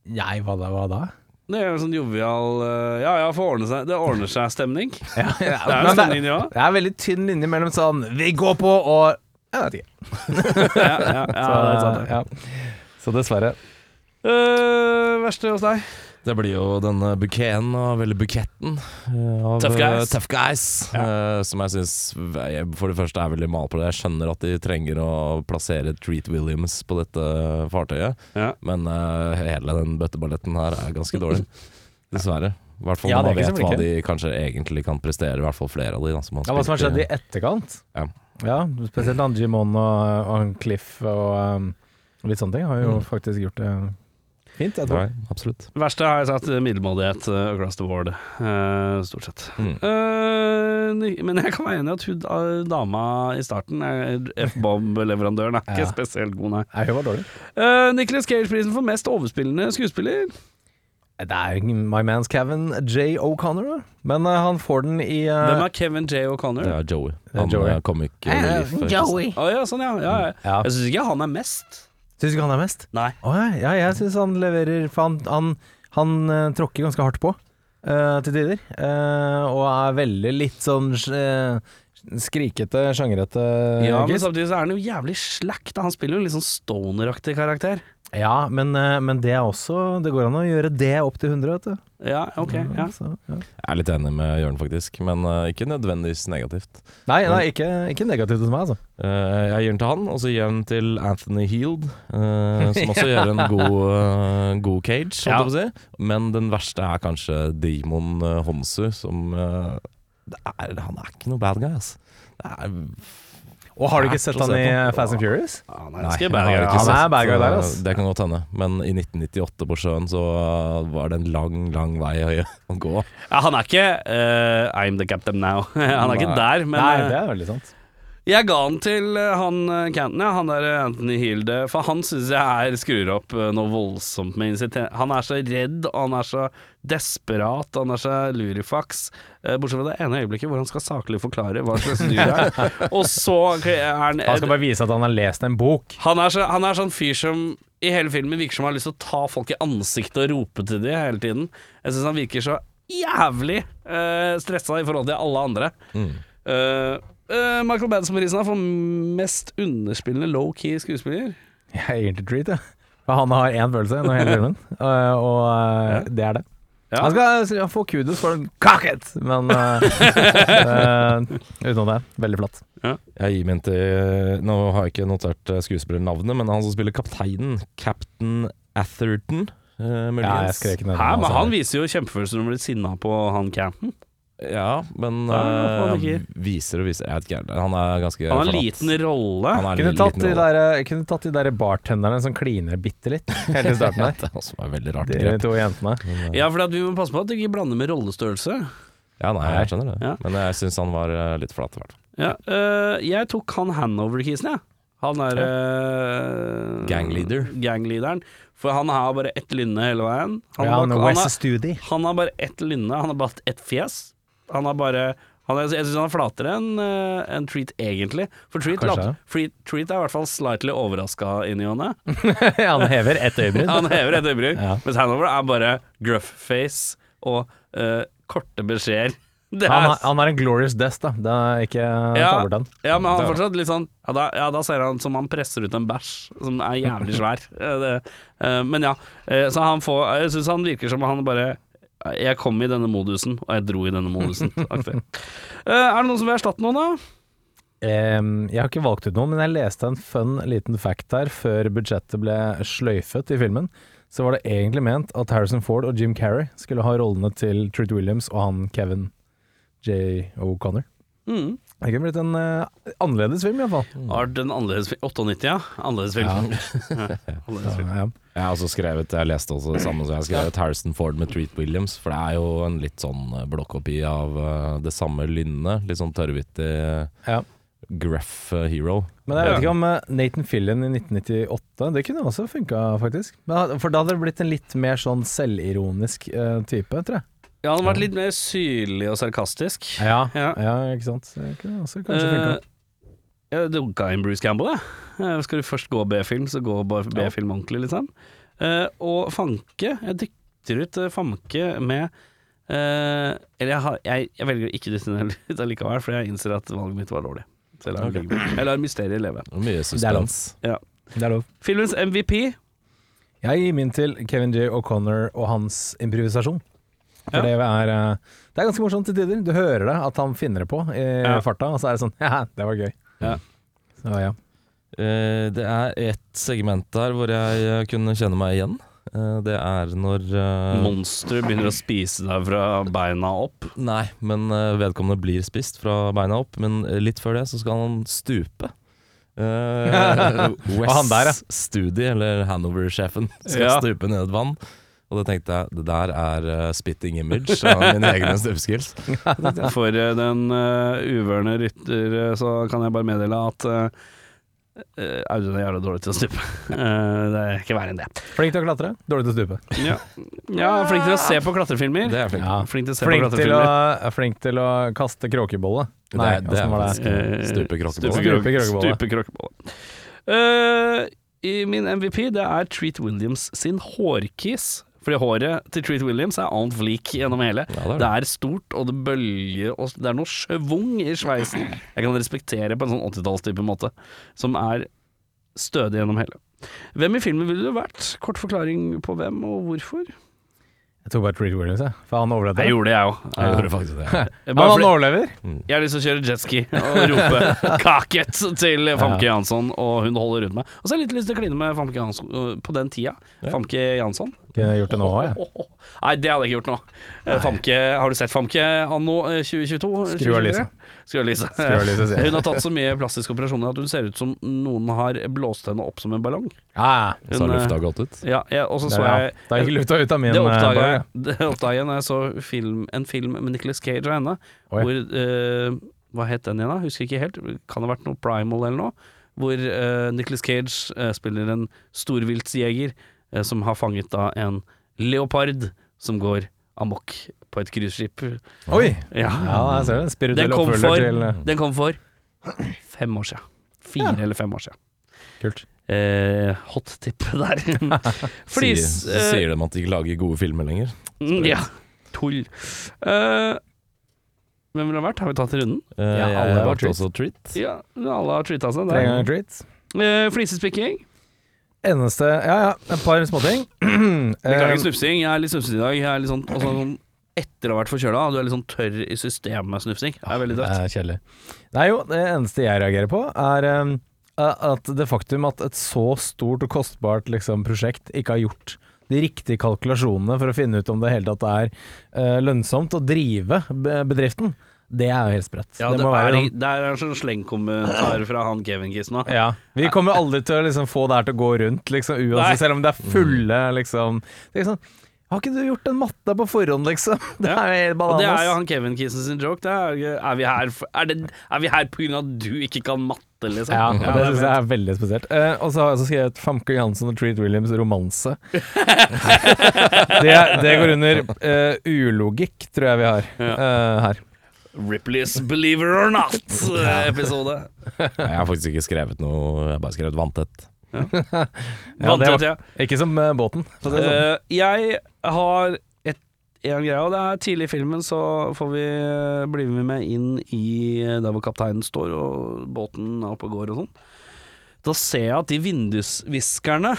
Nei, hva da? Hva da? Det er en sånn jovial uh, Ja ja, får ordne seg. Det ordner seg-stemning. Ja, ja, Det er jo stemning, det òg. Det er veldig tynn linje mellom sånn Vi går på og Jeg vet ikke. Ja, ja, ja, Så, ja. Så dessverre. Uh, verste hos deg? Det blir jo denne bukeen og veldig buketten eh, av Tough guys. eh, tough guys ja. som jeg syns for det første er veldig mal på det. Jeg skjønner at de trenger å plassere Treat Williams på dette fartøyet, Ja. men eh, hele den bøtteballetten her er ganske dårlig. Dessverre. I hvert fall Ja, når man vet hva de kanskje egentlig kan prestere, i hvert fall flere av de. Da, som Ja, hva som har skjedd i etterkant. Ja. Ja, spesielt Angie Jimon og, og Cliff og um, litt sånne ting har jo Mm. faktisk gjort det fint, jeg tror. Nei, absolutt. Verste har jeg sagt eh, middelmådighet uh, across the board, uh, stort sett. Mm. Uh, men jeg kan være enig i at hun da- dama i starten, F-bomb-leverandøren, er ikke Ja. spesielt god, nei. Nei, hun var dårlig. Uh, Nicholas Cage-prisen for mest overspillende skuespiller. Det er My Man's Kevin J. O'Connor, da. Men uh, han får den i uh, Hvem er Kevin J. O'Connor? Det er Joey. Det er Han Joey. comic relief. Joey. Å ja, sånn ja. ja, ja. Ja. Jeg syns ikke han er mest. Syns du ikke han er mest? Nei. Å ja, ja, jeg syns han leverer For han, han, han eh, tråkker ganske hardt på. eh, til tider. eh, og er veldig litt sånn eh, skrikete, sjangrete Ja, men samtidig så er han jo jævlig slack. Da. Han spiller jo en litt sånn stoner-aktig karakter. Ja, men, eh, men det er også Det går an å gjøre det opp til 100, vet du. Ja, ok. Ja. Så, ja. Jeg er litt enig med Jørn, faktisk, men uh, ikke nødvendigvis negativt. Nei, nei ikke, ikke negativt hos meg, altså. Uh, jeg gir den til han, og så gir jeg den til Anthony Heald, uh, som også gjør en god, god cage, holdt Ja. på å si. Men den verste er kanskje Demon Honsu, som det er, Han er ikke noe bad guy, altså. Det er Og har du ikke sett han se i. Fast and Furious? Han Nei, er ganske bad guy. Han er bad guy der, altså. Det kan godt hende. Men i 1998 på sjøen så var det en lang, lang vei å å gå. Ja, han er ikke uh, I'm the captain now. han er ikke der, men Nei, eh, det er veldig sant. Jeg ga den til eh, han eh, Canton, ja, han der eh, Anthony Hilde, for han syns jeg er skrur opp noe voldsomt med insitent. Han er så redd, og han er så desperat, han er så lurifax. Eh, Bortsett fra det ene øyeblikket hvor han skal saklig forklare hva slags dyr det er. Og så er han Han skal bare vise at han har lest en bok. han er, så, han er sånn fyr som i hele filmen virker som han har lyst til å ta folk i ansiktet og rope til dem hele tiden. Jeg syns han virker så jævlig uh, stressa i forhold til alle andre. Mm. Eh, eh, Michael Badson-prisen for mest underspillende low-key skuespiller. Jeg er egentlig treat, jeg. For han har én følelse gjennom hele filmen, og, og eh, det er det. Ja. Han skal få kudos for den kakket, men uh, utenom det, veldig flatt. Jeg gir min til Nå har jeg ikke notert skuespillernavnet, men han som spiller kapteinen, Captain Atherton. Uh, Ja, jeg muligens. skrek ned Hæ, men han viser jo kjempefølelser når han blir sinna på han Canton. Ja, men Ja, eh, viser og viser Jeg vet ikke, han er ganske Han har en liten rolle. Kunne tatt, liten de rolle. der, jeg kunne tatt de der bartenderne som kliner bitte litt helt i starten der. Det er også veldig rart De to jentene. Eh, Ja, for at vi må passe på at du ikke blander med rollestørrelse. Ja, nei, jeg skjønner det. Ja. Men jeg syns han var eh, litt flat. i hvert fall. Ja, øh, jeg tok han handover-kisen, jeg. Han er øh, Gangleader. Gangleaderen. For han har bare ett lynne hele veien. Han, Ja, har han han, har, han har bare ett lynne, han har bare ett fjes. Han har bare han er, Jeg syns han er flatere enn øh, enn Treat, egentlig. For Treat, lat- Treat, Treat er i hvert fall slightly overraska inni åndet. han hever ett øyebryn. Han hever et øyebryn. Ja. Mens Hanover er bare gruff face og uh, korte beskjeder. Det er Han, har- han har en glorious death, da. Det er ikke Ja. ta bort den. Ja, men han er fortsatt litt sånn ja da, ja, da ser han som han presser ut en bæsj som er jævlig svær. Eh, det, uh, men ja, uh, så han får Jeg syns han virker som han bare Jeg kom i denne modusen, og jeg dro i denne modusen. aktig. Eh, er det noen som vil erstatte noen, da? Um, jeg har ikke valgt ut noe, men jeg leste en fun liten fact her før budsjettet ble sløyfet i filmen. Så var det egentlig ment at Harrison Ford og Jim Carrey skulle ha rollene til Truth Williams og han Kevin J. O'Connor. Mm. Det kunne blitt en uh, annerledes film, iallfall. Har den annerledes film 98, ja. Annerledes film. Ja. Annerledes film. Ja, ja. Jeg har også skrevet Jeg leste også det samme som jeg har skrevet Harrison Ford med Treat Williams. For det er jo en litt sånn eh, blåkopi av eh, det samme lynnet. Litt sånn tørrvittig Ja. gruff eh, hero. Men jeg vet ikke om eh, Nathan Fillion i 1998 Det kunne også funka, faktisk. For da hadde det blitt en litt mer sånn selvironisk eh, type, tror jeg. Ja, han har vært litt mer syrlig og sarkastisk. Ja, Ja. ikke sant. Det kunne også kanskje funka. Eh, jeg dunka inn Bruce Campbell, jeg. Eh, Skal du først gå B-film, så gå bare B-film ordentlig, liksom. Eh, og Fanke Jeg dytter ut eh, Fanke med eh, Eller jeg, har, jeg, jeg velger å ikke dytte den ut allikevel, for jeg innser at valget mitt var dårlig. Så jeg lar, okay. jeg lar mysteriet leve. Mye Det er lov. suspens. Det er lov. Filmens MVP Jeg gir min til Kevin J. O'Connor og hans improvisasjon. For Ja. det, er, det er ganske morsomt til tider. Du hører det, at han finner det på i Ja. farta, og så er det sånn Ja, det var gøy. Ja. Så ja. Uh, det er et segment der hvor jeg eh, kunne kjenne meg igjen. Uh, det er når uh, Monster begynner å spise deg fra beina opp. Nei, men uh, vedkommende blir spist fra beina opp. Men litt før det så skal han stupe. Uh, Og han der, ja. Studi, eller Hanover-sjefen, skal Ja. stupe ned et vann. Og da tenkte jeg det der er uh, spitting image av mine egne støvskills. For uh, den uh, uvørne rytter så kan jeg bare meddele at uh, Audun er jævla dårlig til å stupe. Eh, det er ikke verre enn det. Flink til å klatre, dårlig til å stupe. Ja. ja, flink til å se på klatrefilmer. Det er flink Ja. Flink til å se Flink på til, å, klatrefilmer. flink til å kaste kråkebolle. Nei, det, det er faktisk- Stupe kråkebolle. Stupe kråkebolle. Uh. Eh, i min MVP, det er Treat Williams sin hårkiss. Fordi håret til Treat Williams er annet vlik gjennom hele. Ja, det er det. det er stort, og det bølger, og det er noe schwung i sveisen jeg kan respektere på en sånn 80-tallstype måte, som er stødig gjennom hele. Hvem i filmen ville du vært? Kort forklaring på hvem og hvorfor. Jeg tok bare Treat Williams, jeg. For han overlevde. Jeg gjorde det, jeg òg. Jeg gjorde faktisk det. Han, han overlever. jeg har lyst til å kjøre jetski og rope 'kaket' til Famke Jansson, og hun holder rundt meg. Og så har jeg litt lyst til å kline med Famke Jansson øh, på den tida. Famke Jansson. Kunne jeg gjort det nå òg, jeg. Nei, det hadde jeg ikke gjort nå. Eh, Famke, har du sett Famke anno eh, 2022? Skru av lyset. Skru av lyset. Skru av lyset, sier jeg. Hun har tatt så mye plastiske operasjoner at hun ser ut som noen har blåst henne opp som en ballong. Ja, Så har lufta eh, gått ut. Ja, ja, og så så jeg Det er ikke lufta ut av min det eh, oppdaga jeg, det oppdaget jeg når jeg så film, en film med Nicolas Cage og henne. Oi. Hvor uh, Hva het den igjen, da? Husker ikke helt. Kan det ha vært noe Primal eller noe? Hvor uh, Nicolas Cage uh, spiller en storviltsjeger eh, som har fanget da en leopard som går amok på et cruiseskip. Oi! Ja. Ja, jeg ser det. Spirituell oppfølger til eh, den kom for fem år siden. Fire eller fem år siden. Kult. Eh, hot tip der. Fordi Sier, så eh, sier de at de ikke lager gode filmer lenger. Mm, Ja, tull. Eh, hvem ville det vært? Har vi tatt runden? Uh, Ja, alle har treat. også treat. Ja, alle har treata seg. Tre ganger treat. Eh, Flisespikking. Eneste Ja ja, et par småting. Beklager Eh, snufsing. Jeg er litt snufsete i dag. Jeg er litt sånn, også sånn etter å ha vært forkjøla. Du er litt sånn tørr i systemet snufsing. Det er veldig dødt. kjedelig. Nei jo, det eneste jeg reagerer på, er um, at det faktum at et så stort og kostbart liksom, prosjekt ikke har gjort de riktige kalkulasjonene for å finne ut om det hele tatt er uh, lønnsomt å drive bedriften, det er jo helt sprøtt. Ja, det, det, er, være det er en sånn slengkommentar fra han Kevin Kiss nå. ja, Vi kommer aldri til å liksom, få det her til å gå rundt, liksom, Nei. uansett, selv om det er fulle liksom, det er sånn, Har ikke du gjort en matte på forhånd, liksom? Det er jo Og det er jo han Kevin Kissen sin joke. Det er, er vi her for- Er, det, er vi her på grunn av at du ikke kan matte, liksom? Ja, og det syns jeg er veldig spesielt. Eh, og så har jeg også skrevet Famke Jansson og Treat Williams romanse. det, det går under eh, ulogikk, tror jeg vi har eh, her. Ripley's Believer or Not-episode. Jeg har faktisk ikke skrevet noe, jeg har bare skrevet vanntett. Ja, Vanntett, ja. ikke som eh, båten. Så det er sånn. uh, jeg har et, en greie, og det er tidlig i filmen, så får vi eh, bli med inn i eh, der hvor kapteinen står og båten er oppe og går og sånn. Da ser jeg at de vindusviskerne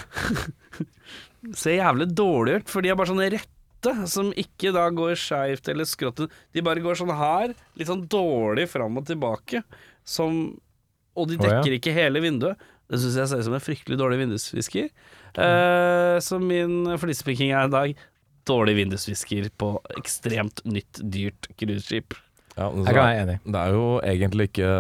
ser jævlig dårlig ut, for de er bare sånne rette som ikke da går skeivt eller skrått. De bare går sånn her, litt sånn dårlig fram og tilbake, som Og de Å, ja. dekker ikke hele vinduet. Det syns jeg ser ut som en fryktelig dårlig vindusvisker. Eh, så min flisepikking er i dag dårlig vindusvisker på ekstremt nytt, dyrt cruiseskip. Ja, så Jeg kan er- være enig. Det er jo egentlig ikke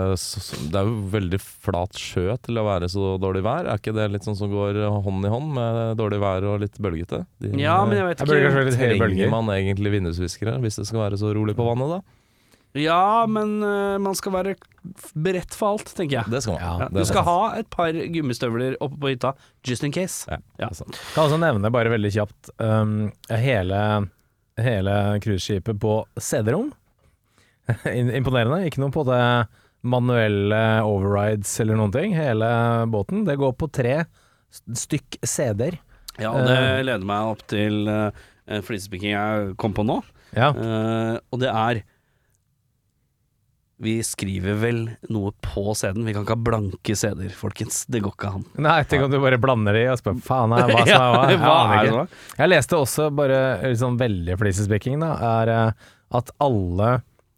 Det er jo veldig flat sjø til å være så dårlig vær. Er ikke det litt sånn som går hånd i hånd med dårlig vær og litt bølgete? De, Ja, men jeg vet ikke jeg litt Trenger bølger. man egentlig vindusviskere hvis det skal være så rolig på vannet, da? Ja, men uh, man skal være beredt for alt, tenker jeg. Det skal man. Ja, du skal ha et par gummistøvler oppe på hytta, just in case. Ja, Ja. Kan også nevne bare veldig kjapt um, hele, hele cruiseskipet på CD-rom. Imponerende. Ikke noe på det manuelle overrides eller noen ting. Hele båten. Det går på tre stykk CD-er. Ja, det Eh. leder meg opp til en flisepikking jeg kom på nå, Ja. Uh, og det er Vi skriver vel noe på CD-en. Vi kan ikke ha blanke CD-er, folkens. Det går ikke an. Nei, tenk om du bare blander de og spør faen er, hva som er hva. Jeg hva er det? Jeg leste også bare eh, sånn veldig flisespikking, da, er eh, at alle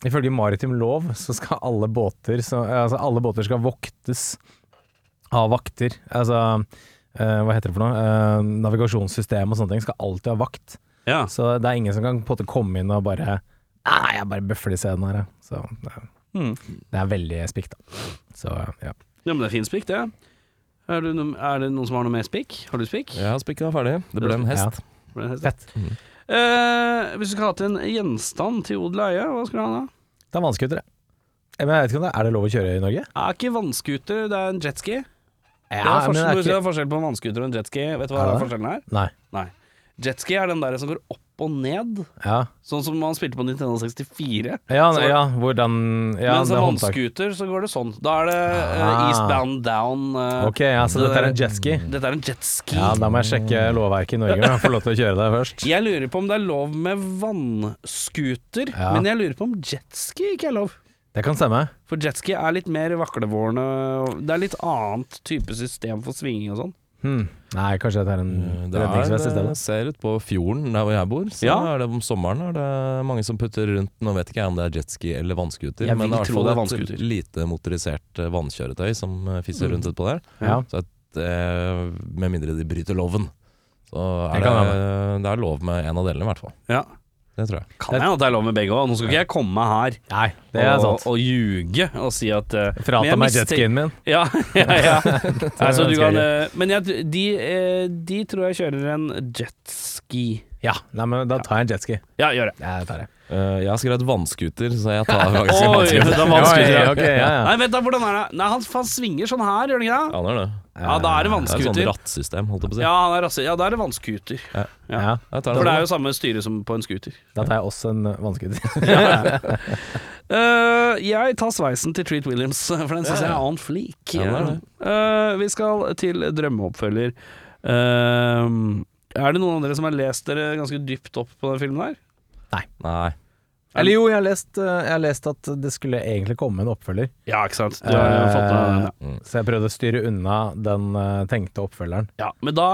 Ifølge maritim lov så skal alle båter så, Altså alle båter skal voktes av vakter. Altså uh, hva heter det for noe? Uh, navigasjonssystem og sånne ting skal alltid ha vakt. Ja. Så det er ingen som kan på en måte komme inn og bare Nei, jeg bare bøffer de scenen her, jeg. Så det, er- Hmm. det er veldig spikk, da. Så ja. ja, men det er fin spikk, det. Er, det noen, er det noen som har noe mer spikk? Har du spikk? Ja, spikken er ferdig. Det ble en hest. Ble en hest? Fett. Eh, hvis du skulle hatt en gjenstand til odel og eie, hva skulle du ha da? Det er vannskutere. det. Men jeg vet ikke om det er det lov å kjøre i Norge? Det Er ikke vannskuter, det er en jetski. Ja, det er forskjell, det er ikke- forskjell på en vannskuter og en jetski. Vet du hva Er det? forskjellen er? Nei. Nei. Jetski er den der som går opp og ned, Ja, sånn som man spilte på Nintendo 64. ja, Så- ja hvordan ja, Mens en er vannscooter, så går det sånn. Da er det Ah. eastbound down. Uh, Ok, ja, så det dette er en jetski. Dette er en jetski. Ja, da må jeg sjekke lovverket i Norge, men jeg får lov til å kjøre det først. Jeg lurer på om det er lov med vannscooter, Ja. men jeg lurer på om jetski ikke er lov. Det kan stemme. For jetski er litt mer vaklevårende, det er litt annet type system for svinging og sånn. Hmm. Nei, kanskje dette er en Det redningsvest i stedet. ser ut på fjorden der hvor jeg bor. Så Ja. er det om sommeren er det mange som putter rundt Nå vet ikke jeg om det er jetski eller vannscooter, men i det er i det er hvert fall et lite motorisert eh, vannkjøretøy som eh, fisser Mm. rundt utpå der. Ja. Så at, eh, med mindre de bryter loven, så er Det det, det er lov med en av delene, i hvert fall. Ja. Det tror jeg. Kan hende at det er lov med begge òg. Nå skal ikke jeg komme her Nei, det er sant. og ljuge og si at uh, Frata meg jetskien min. Ja, ja, ja. altså, du kan, jeg eh, men jeg, de, uh, de tror jeg kjører en jetski. Ja, nei, men da tar jeg en jetski. Ja, gjør det. Ja, det tar jeg. Eh, jeg har skrevet vannscooter, så jeg tar faktisk en Oi, vannscooter. ja. er vanskelig. Oi, ok, ja, ja. Nei, vent da, hvordan er det? Nei, han, han svinger sånn her, gjør han ikke det? Ja, det er det. Ja, da er det Det er sånn vannskuter. rattsystem, holdt jeg på å si. Ja, han er ja, da er det vannskuter. Ja. Ja. For det er jo samme styre som på en scooter. Da tar jeg også en vannskuter. uh, jeg tar sveisen til Treat Williams, for den syns jeg er on fleak. Ja, det er det. Eh, vi skal til drømmeoppfølger. Uh, er det noen av dere som har lest dere ganske dypt opp på den filmen her? Nei. Eller jo, jeg har, lest, eh, jeg har lest at det skulle egentlig komme en oppfølger. Ja, ikke sant. Du har jo fått med ja. Så jeg prøvde å styre unna den eh, tenkte oppfølgeren. Ja, men da,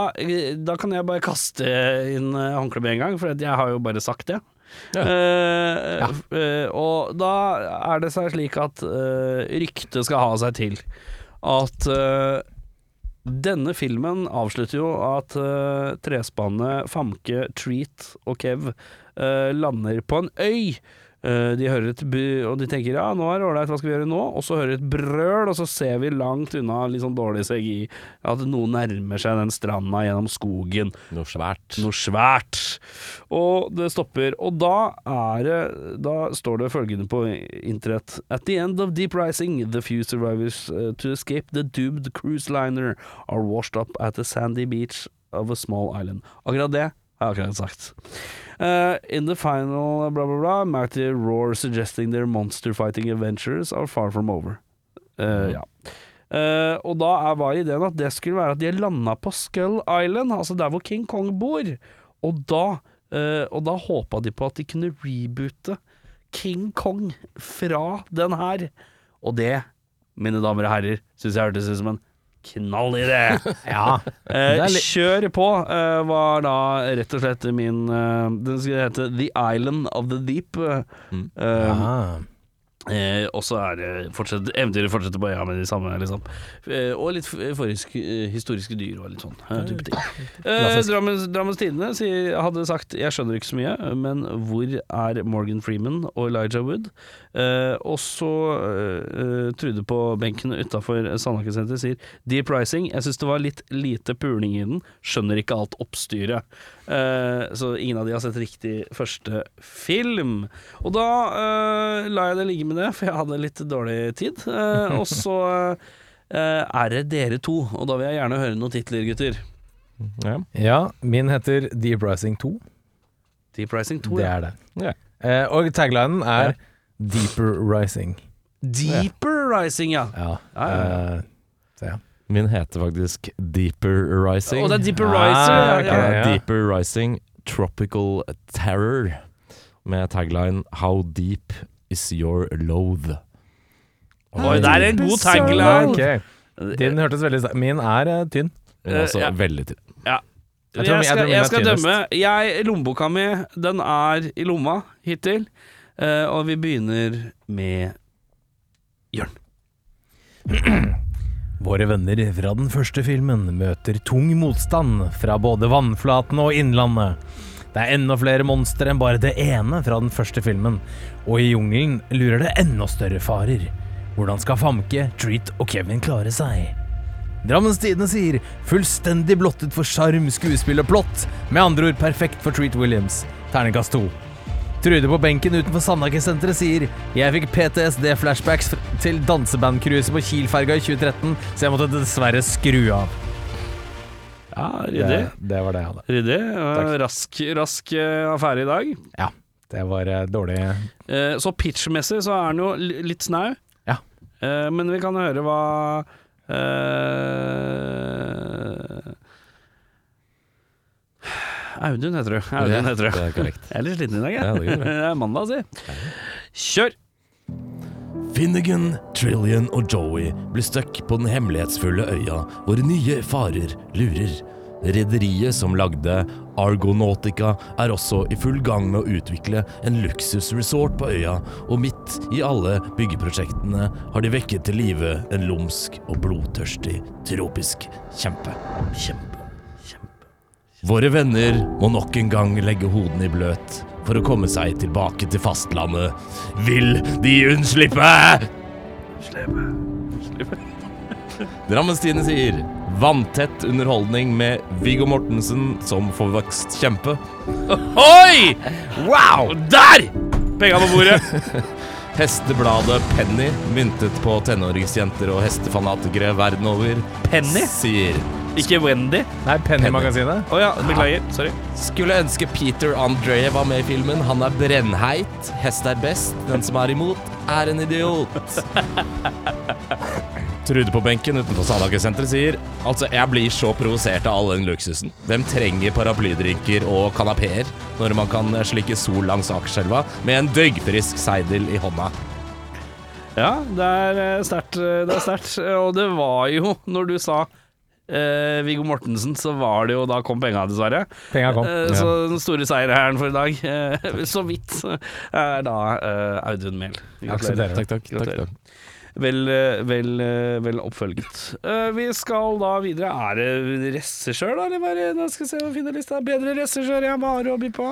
da kan jeg bare kaste inn eh, håndkleet med en gang, for jeg har jo bare sagt det. Ja. Eh, eh, og da er det seg slik at uh, ryktet skal ha seg til at uh, denne filmen avslutter jo at uh, trespannet Famke, Treat og Kev eh, lander på en øy. Uh, de hører et og de tenker ja, nå er det ålreit, hva skal vi gjøre nå? Og så hører et brøl, og så ser vi langt unna litt sånn dårlig CGI at noen nærmer seg den stranda gjennom skogen. Noe svært. Noe svært. Og det stopper. Og da er det Da står det følgende på internett At the end of deep rising, the few survivors uh, to escape the doomed cruise liner are washed up at the sandy beach of a small island. Akkurat det har jeg akkurat sagt. Uh, in the final bla, bla, bla, Matty roar suggesting their monster fighting adventures are far from over. Uh, ja. Uh, og da er, var ideen at det skulle være at de landa på Skull Island, altså der hvor King Kong bor. Og da, uh, da håpa de på at de kunne reboote King Kong fra den her. Og det, mine damer og herrer, syns jeg hørtes ut som en knallidé. Ja. Eh, Det ja. Eh, kjør på eh, var da rett og slett min eh, Den skulle hete The Island of the Deep. eh, Mm. Eh. Eh, og så er det fortsatt, eventyret fortsetter på ja med de samme, liksom. Eh, og litt f- forhisk- eh, historiske dyr og litt sånn eh, type ting. Eh, Drammens, Drammens Tidende hadde sagt 'jeg skjønner ikke så mye', men hvor er Morgan Freeman og Elijah Wood? Eh, og så eh, Trude på benken utafor Sandaker senter sier 'Deep Rising'. Jeg syns det var litt lite puling i den. Skjønner ikke alt oppstyret. Eh, så ingen av de har sett riktig første film. Og da uh, la jeg det ligge med det, for jeg hadde litt dårlig tid. Uh, og så eh, er det dere to, og da vil jeg gjerne høre noen titler, gutter. Ja. ja, min heter Deep Rising 2. Deep Rising 2, Det ja. er det. Ja. Eh, og taglinen er Deeper Rising. Deeper Rising, ja. Ja. Ja, ja, ja. eh, så ja. Min heter faktisk Deeper Rising. Og det er Deeper Ah, okay, ja. Deeper Rising Tropical Terror med tagline How deep is your loathe? Oi, det er en god tagline. Okay. Din hørtes veldig sterk Min er eh, tynn. Men er altså ja. veldig tynn. Ja. Jeg Jeg, tror- jeg skal, jeg skal dømme. Jeg, lommeboka mi, den er i lomma hittil. Uh, og vi begynner med Jørn. Våre venner fra den første filmen møter tung motstand fra både vannflaten og innlandet. Det er enda flere monstre enn bare det ene fra den første filmen, og i jungelen lurer det enda større farer. Hvordan skal Famke, Treat og Kevin klare seg? Drammens Tidende sier 'fullstendig blottet for sjarm, skuespill og plott'. Med andre ord perfekt for Treat Williams. Terningkast to. Trude på benken utenfor Sandaker-senteret sier 'Jeg fikk PTSD-flashbacks til dansebandcruiset på Kiel-ferga i 2013, så jeg måtte dessverre skru av'. Ja, ryddig. Det, det var det jeg hadde. Ryddig. Rask, rask eh, affære i dag. Ja. Det var eh, dårlig Eh, Så pitchmessig så er den jo litt snau. Ja. Eh, Men vi kan høre hva eh, Audun heter du. Audun heter Det er korrekt. Jeg er litt sliten i dag, jeg. Ja, det går bra. det er mandag, si. Kjør! Finnegan, Trillian og Joey blir stuck på den hemmelighetsfulle øya hvor nye farer lurer. Rederiet som lagde Argonautica er også i full gang med å utvikle en luksusresort på øya, og midt i alle byggeprosjektene har de vekket til live en lumsk og blodtørstig tropisk. Kjempe, kjempe. Våre venner må nok en gang legge hodene i bløt for å komme seg tilbake til fastlandet. Vil de unnslippe? Slippe Slippe Drammenstiene sier vanntett underholdning med Viggo Mortensen som forvokst kjempe. Oi! Wow! Der! Penga på bordet. Hestebladet Penny, myntet på tenåringsjenter og hestefanatikere verden over, Penny? sier Ikke Wendy. Nei, Penny-magasinet. Å ja, beklager. Sorry. Skulle ønske Peter André var med i filmen. Han er brennheit. Hest er best. Den som er imot, er en idiot. Trude på benken utenfor Salaker-senteret sier Altså, jeg blir så provosert av all den luksusen. Hvem trenger paraplydrinker og kanapeer når man kan slikke sol langs Akerselva med en døggfrisk seidel i hånda? Ja, det eh, eh, Det er sterkt. Og det var jo, når du sa eh, Viggo Mortensen, så var det jo Da kom penga, dessverre. Penga kom. Eh, så den store seierherren for i dag, eh, så vidt, er da eh, Audun Mehl. Gratulerer. Takk, takk. Gratulerer. Vel, eh, vel, eh, vel oppfølget. Eh, vi skal da videre. Er det regissør, da? Eller hva er det? Nå skal vi se hva finne lista. Bedre regissør jeg bare å by på.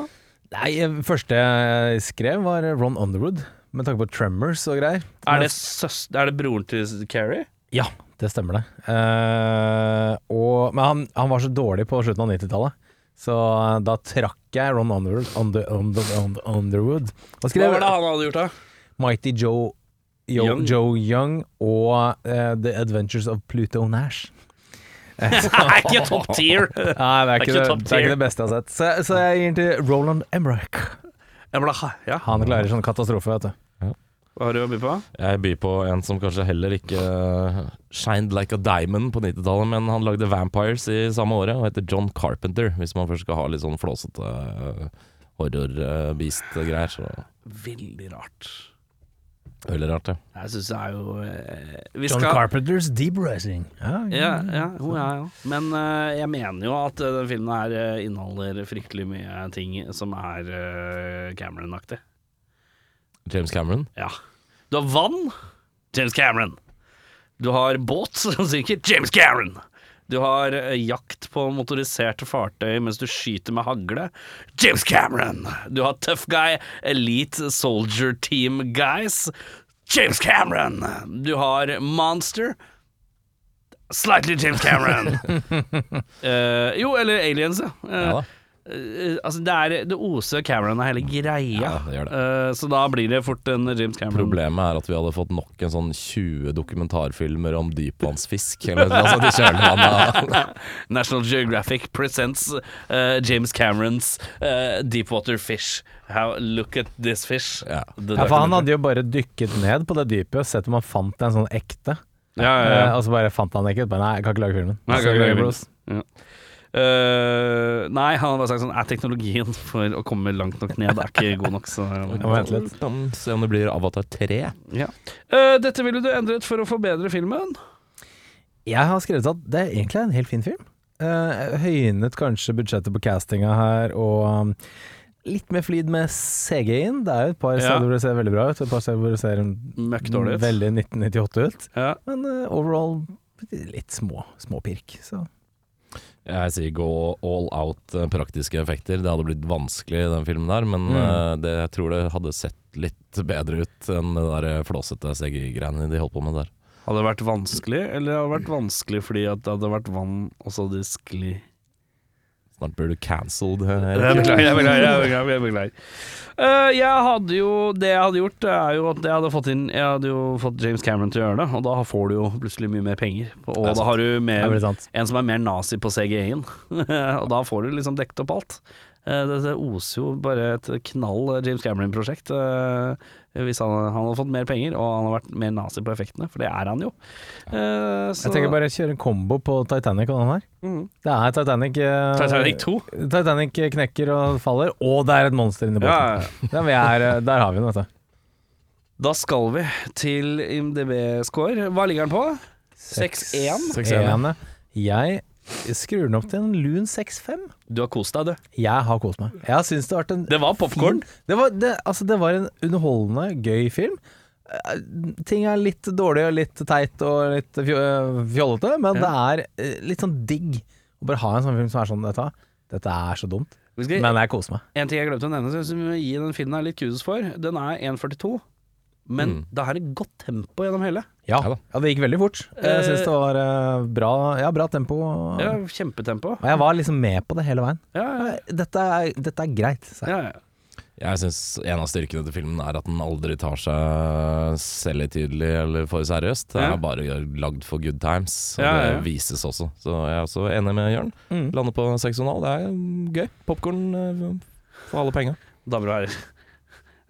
Nei, eh, første jeg skrev var Ron Underwood, med tanke på Tremors og greier. Er det, søs er det broren til Carrie? Ja, det stemmer det. Uh, og, men han, han var så dårlig på slutten av 90-tallet, så eh, da trakk jeg Ron Underwood, under, under, under, Underwood og Hva skrev var det han hadde gjort, da? Mighty Joe, Yo, Young. Joe Young og uh, The Adventures of Pluto Nash. Det er ikke top tier! Nei, det er ikke ikke det, det, er ikke det beste jeg har sett. Så, så jeg gir den til Roland Emmerich. Ja, Han klarer sånn katastrofe, vet du. Hva har du å by på? Jeg byr på en som kanskje heller ikke uh, shined like a diamond på 90-tallet, men han lagde Vampires i samme året og heter John Carpenter, hvis man først skal ha litt sånn flåsete uh, horror-beast-greier. Så Veldig rart. veldig rart, ja. Jeg syns det er jo eh, Vi John skal Carpenters Deep Rising. Ja, ja, ja, jo, ja, ja. Men eh, jeg mener jo at uh, den filmen her eh, inneholder fryktelig mye ting som er uh, Cameron-aktig. James Cameron. Ja. Du har vann, James Cameron. Du har båt, sikkert James Cameron. Du har eh, jakt på motoriserte fartøy mens du skyter med hagle. James Cameron. Du har tough guy, elite soldier team guys. James Cameron. Du har monster. Slightly James Cameron. uh, jo, eller aliens, ja. Eh, Ja eh, altså, det, er, det oser Cameron av hele greia. Ja, det gjør det. Uh, så da blir det fort en James Cameron. Problemet er at vi hadde fått nok en sånn 20 dokumentarfilmer om dypvannsfisk. National Geographic presents uh, James Camerons Deepwater Fish. How, look at this fish. Ja. Ja, for han hadde jo bare dykket ned på det dypet og sett om han fant en sånn ekte. ja, ja, ja. og så bare fant han ikke. Bare, Nei, jeg kan ikke lage filmen. Nei, jeg kan ikke lage filmen. Bros. Eh, nei, han hadde bare sagt sånn Er teknologien for å komme langt nok ned er ikke god nok, så Jeg må vente litt. Se om det blir Avatar 3. ja. Uh, Dette ville du endret for å forbedre filmen? Jeg har skrevet at det er egentlig en helt fin film. Uh, høynet kanskje budsjettet på castinga her, og um, litt mer flid med CG-en. Det er jo et par Ja. steder hvor det ser veldig bra ut, et par steder hvor det ser Møkk dårlig ut. veldig 1998 ut. Ja. Men uh, overall litt små, små pirk. Så Jeg sier gå all out eh, praktiske effekter. Det hadde blitt vanskelig i den filmen der, men Mm. eh, det, jeg tror det hadde sett litt bedre ut enn det der flåsete CGI-greiene de holdt på med der. Hadde det vært vanskelig, eller hadde det vært vanskelig fordi at det hadde vært vann, og så hadde de skli Snart blir du cancelled. Beklager, beklager. Beklager, jeg. Eh, jeg hadde jo Det jeg hadde gjort, er jo at jeg hadde fått inn Jeg hadde jo fått James Cameron til å gjøre det, og da får du jo plutselig mye mer penger. Og da har du mer, er en som er mer nazi på CGI-en, og da får du liksom dekket opp alt. Eh, Det, det oser jo bare et knall James Cameron-prosjekt. Hvis han, han hadde fått mer penger og han hadde vært mer nazi på effektene, for det er han jo. Uh, så- Jeg tenker bare kjøre en kombo på Titanic og den her. Mm. Det er Titanic uh, Titanic 2. Titanic knekker og faller, og det er et monster inni båten. Ja, ja. Der, er, eh, der har vi den, vet du. Da skal vi til IMDb-score. Hva ligger den på? 6-1. Seks ener. Jeg skrur den opp til en lun 6-5. Du har kost deg, du. Jeg har kost meg. Jeg syns det har vært en Det var popcorn. Det var, det, altså, det var en underholdende, gøy film. Eh, Ting er litt dårlig og litt teit og litt fjollete, men det er eh, litt sånn digg å bare ha en sånn film som er sånn Dette, dette er så dumt, men jeg koser meg. en ting jeg glemte å nevne, som må gi den filmen litt kudos for. Den er 1,42, men Mm. det er et godt tempo gjennom hele. Ja, Ja det gikk veldig fort. Jeg Eh, syns det var eh, bra, ja, bra tempo. Ja, kjempetempo. Og jeg var liksom med på det hele veien. Ja, ja, Dette er, dette er greit. sa jeg. ja, ja. Jeg syns en av styrkene til filmen er at den aldri tar seg selvhøytidelig eller for seriøst. Det er bare lagd for good times, og Ja, ja, ja. det vises også. Så jeg er også enig med Jørn. Mm. Lander på 6,5. Det er gøy. Popkorn for alle penga. Damer og herrer.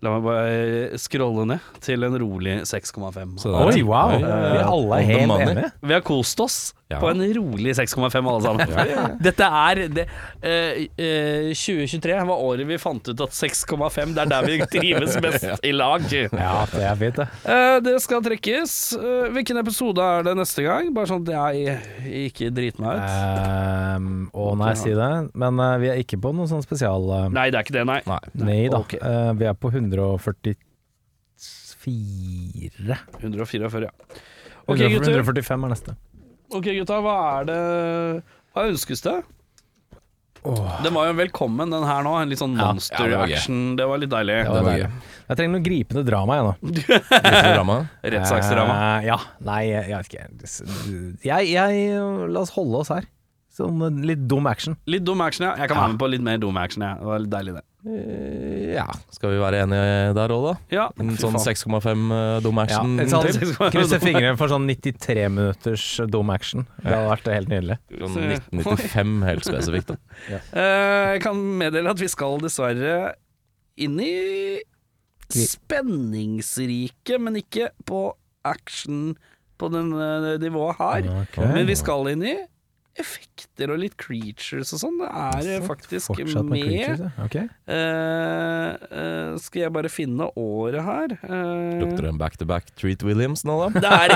La meg bare scrolle ned til en rolig 6,5. Så det er- Oi, wow! Oi, ja, ja. Vi alle er helt enige. Vi har kost oss Ja. på en rolig 6,5 alle sammen. Dette er det, uh, uh, 2023 var året vi fant ut at 6,5 det er der vi trives best i lag. Ja, det er fint, det. Uh, det skal trekkes. Eh, hvilken episode er det neste gang? Bare sånn at jeg ikke driter meg ut. Um, å nei, si det. Men eh, vi er ikke på noe sånn spesial... Nei, det er ikke det, nei. Nei. nei da. Okay. Vi er på 144. 144, ja. Ok, gutter. 145 er neste. Ok, gutta, hva er det Hva ønskes det? Den var jo velkommen, den her nå. En litt sånn Ja. monster Ja, det var gøy. action. Det var litt deilig. Det var deilig. Jeg trenger noe gripende drama, jeg nå. Drama. Rettssaksdrama. Eh, ja. Nei, jeg, jeg vet ikke. Jeg, jeg La oss holde oss her. Sånn eh, litt dum action. Litt dum action, ja. Jeg kan Ja. være med på litt mer dum action, ja. Det var litt deilig, det. Eh, Ja, skal vi være enige der òg, da? Ja, En sånn 6,5 uh, dum action Ja, sånn? Krysse fingrene for sånn 93 minutters dum action. Det hadde vært helt nydelig. Sånn 1995 helt spesifikt. da ja. Jeg kan meddele at vi skal dessverre inn i spenningsrike, men ikke på action på den eh, nivået her. Okay. Men vi skal inn i effekter og litt creatures og sånn. Det er så, faktisk med med. okay. uh. Eh, eh, skal jeg bare finne året her? uh, Lukter det en back-to-back Treat Williams nå, da? Det er,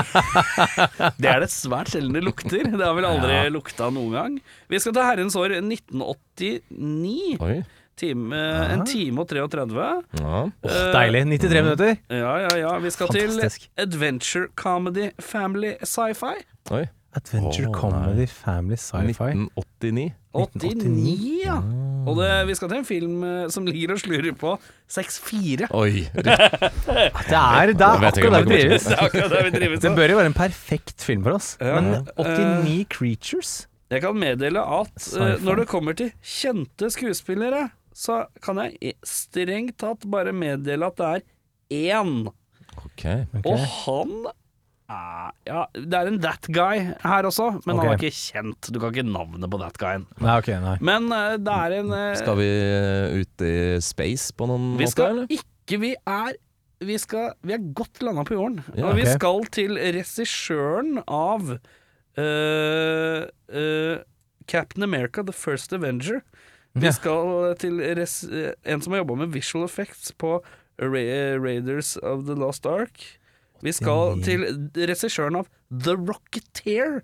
det er det svært sjelden det lukter. Det har vel aldri lukta noen gang. Vi skal til herrens år 1989. Oi. Time, en time og 33. Ja. Oh, deilig. 93 minutter. Ja, ja, ja. Vi skal Fantastisk. til adventure comedy family sci-fi. Oi. Adventure oh, comedy family sci-fi. 1989. 1989, ja. Ah. Og det, vi skal til en film eh, som ligger og slurer på 6-4. Oi. Det er, det er akkurat der vi drives. Det bør jo være en perfekt film for oss. Ja. Men 89 creatures Jeg kan meddele at uh, når det kommer til kjente skuespillere, så kan jeg strengt tatt bare meddele at det er én. Ok. Ok. Og han Ja, det er en that guy her også, men okay. han er ikke kjent. Du kan ikke navnet på that guyen. Nei, okay, nei. Men uh, det er en uh, Skal vi uh, ut i space på noen Vi måte, skal eller? ikke Vi er vi, skal, vi er godt landa på jorden. Ja, og vi skal til regissøren av uh, eh, Captain America The First Avenger. Vi Ja. skal til res eh, en som har jobba med visual effects på Ra Raiders of the Lost Ark. Vi skal til regissøren av The Rocketeer.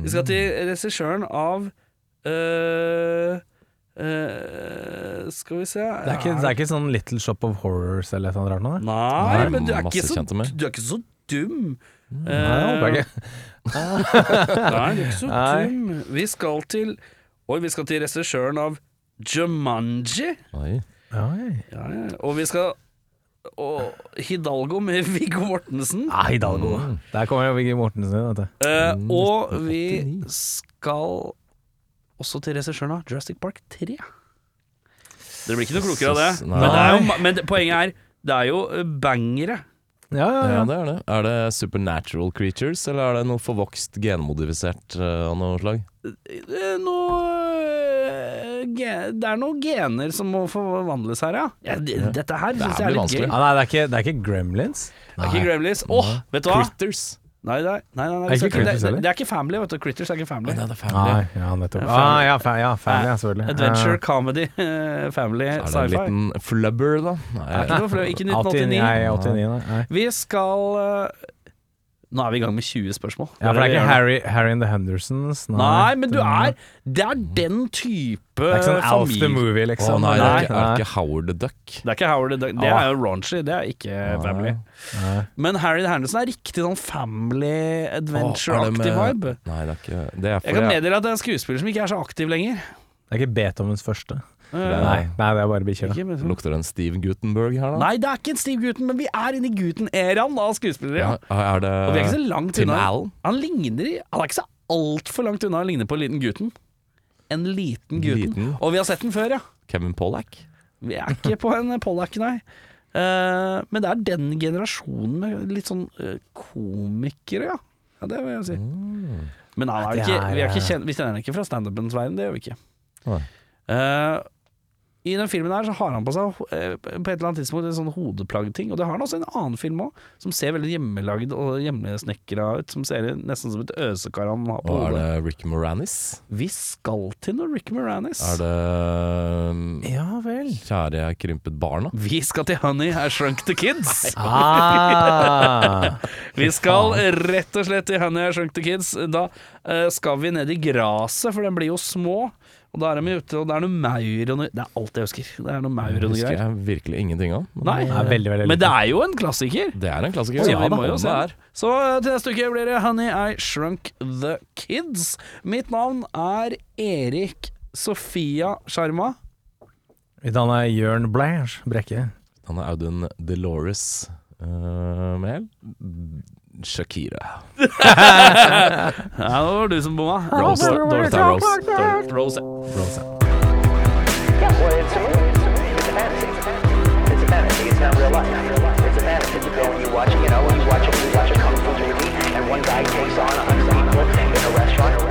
Vi skal til regissøren av øh, eh, Skal vi se Det er, ikke, det er ikke sånn Little Shop of Horrors eller noe rart nå? Nei, Nei, men du er, ikke så, du er ikke så dum. Nei, det håper jeg ikke. Nei, du er ikke så Nei. dum. Vi skal til Oi, vi skal til regissøren av Jumanji. Oi. Oi. Ja, ja. Og vi skal og Hidalgo med Viggo Mortensen. Ja, Hidalgo. Der kommer jo Viggo Mortensen inn, Uh. Eh, Mm, og vi skal også til regissøren av Jurassic Park 3. Dere blir ikke noe klokere av det. Men, det er jo, men poenget er, det er jo eh, bangere. Ja, ja, Ja, ja. det er det. Er det supernatural creatures, eller er det noe forvokst genmodifisert av av noe slag? Eh, Noe eh, Det er noen gener som må forvandles her, ja. ja det, dette her Det syns jeg er litt vanskelig. gøy. Ah, nei, det er, ikke, det er ikke Gremlins. Det er ikke Gremlins. Åh, vet du hva? Critters. Nei, nei, nei, nei, nei, Er ikke det, det, det, det er ikke Family, vet du. Critters er ikke Family. det er Nei, ja, nettopp. Ah, ja, fa ja, family, ja, selvfølgelig. Adventure, Eh, comedy, family, sci-fi. Er det en liten flubber, da? Nei, er ikke noe for- Ikke 1989. nei, 89, nei. nei. Vi skal eh, Nå er vi i gang med 20 spørsmål. Ja, for det er ikke. Harry, Harry and the Hendersons. Nei, men du er Det er den type Det er ikke sånn Alf the. Movie, Å liksom. nei, det er ikke, ikke, er ikke Howard the Duck. Det er ikke Howard the Duck. Det er jo raunchy, det er ikke Family. Nei. Men Harry the Henderson er riktig sånn family Å, det adventure-aktig vibe. Nei, det er ikke Det er Jeg kan meddele at det er en skuespiller som ikke er så aktiv lenger. Det er ikke Beethovens første. Eh, Nei, nei det er bare bikkjer. ikke, men- Lukter det en Steve Gutenberg her, da? Nei, det er ikke en Steve Guten, men vi er inne i Guten-æraen av skuespillere. Ja, Ja. er det Og vi er ikke så langt Tim unna. Allen? Han ligner i- Han er ikke så altfor langt unna å ligne på en liten Guten. En liten Guten. Liten? Og vi har sett den før, ja. Kevin Pollack? Vi er ikke på en Pollack, nei. Eh, men det er den generasjonen med litt sånn eh, komikere, ja. ja. Det vil jeg si. Men han er jo Det ikke, er- vi, er ikke kjent, vi kjenner han ikke fra standupens verden, det gjør vi ikke. Nei. Eh, I den filmen her så har han på seg eh, på et eller annet tidspunkt en sånn hodeplaggting, og det har han også i en annen film òg, som ser veldig hjemmelagd og hjemmesnekra ut, som ser nesten som et øsekar han har på Og er det Rick Moranis? Vi skal til noe Rick Moranis. Er det um, Ja vel. Kjære jeg krympet barna? Vi skal til Honey, I Shrunk the Kids. Ah. Vi skal rett og slett til Honey I Shrunk the Kids. Da eh, skal vi ned i graset, for den blir jo små. Og da er de ute, og det er noe maur og noe Det er alt jeg husker. Det er noe maur og noe husker jeg virkelig ingenting av. Men Nei. Det er veldig, veldig Men det er jo en klassiker. Det er en klassiker. Så ja, vi må jo se det. Så eh, til neste uke blir det Honey I Shrunk the Kids. Mitt navn er Erik Sofia Sjarma. Mitt navn er Jørn Blanche Brekke. Han er Audun Delores uh, Mehl. Shakira. Ja, det var du som bomma. Rose. Dorothy Rose. Rose. Rose. Yeah, well, it's a movie. It's a movie. It's a fantasy. It's a fantasy. It's not real life. It's a fantasy. You go and you watch, you know, you watch you watch a kung fu movie, and one guy takes on a hundred people in a restaurant. That's fun. That's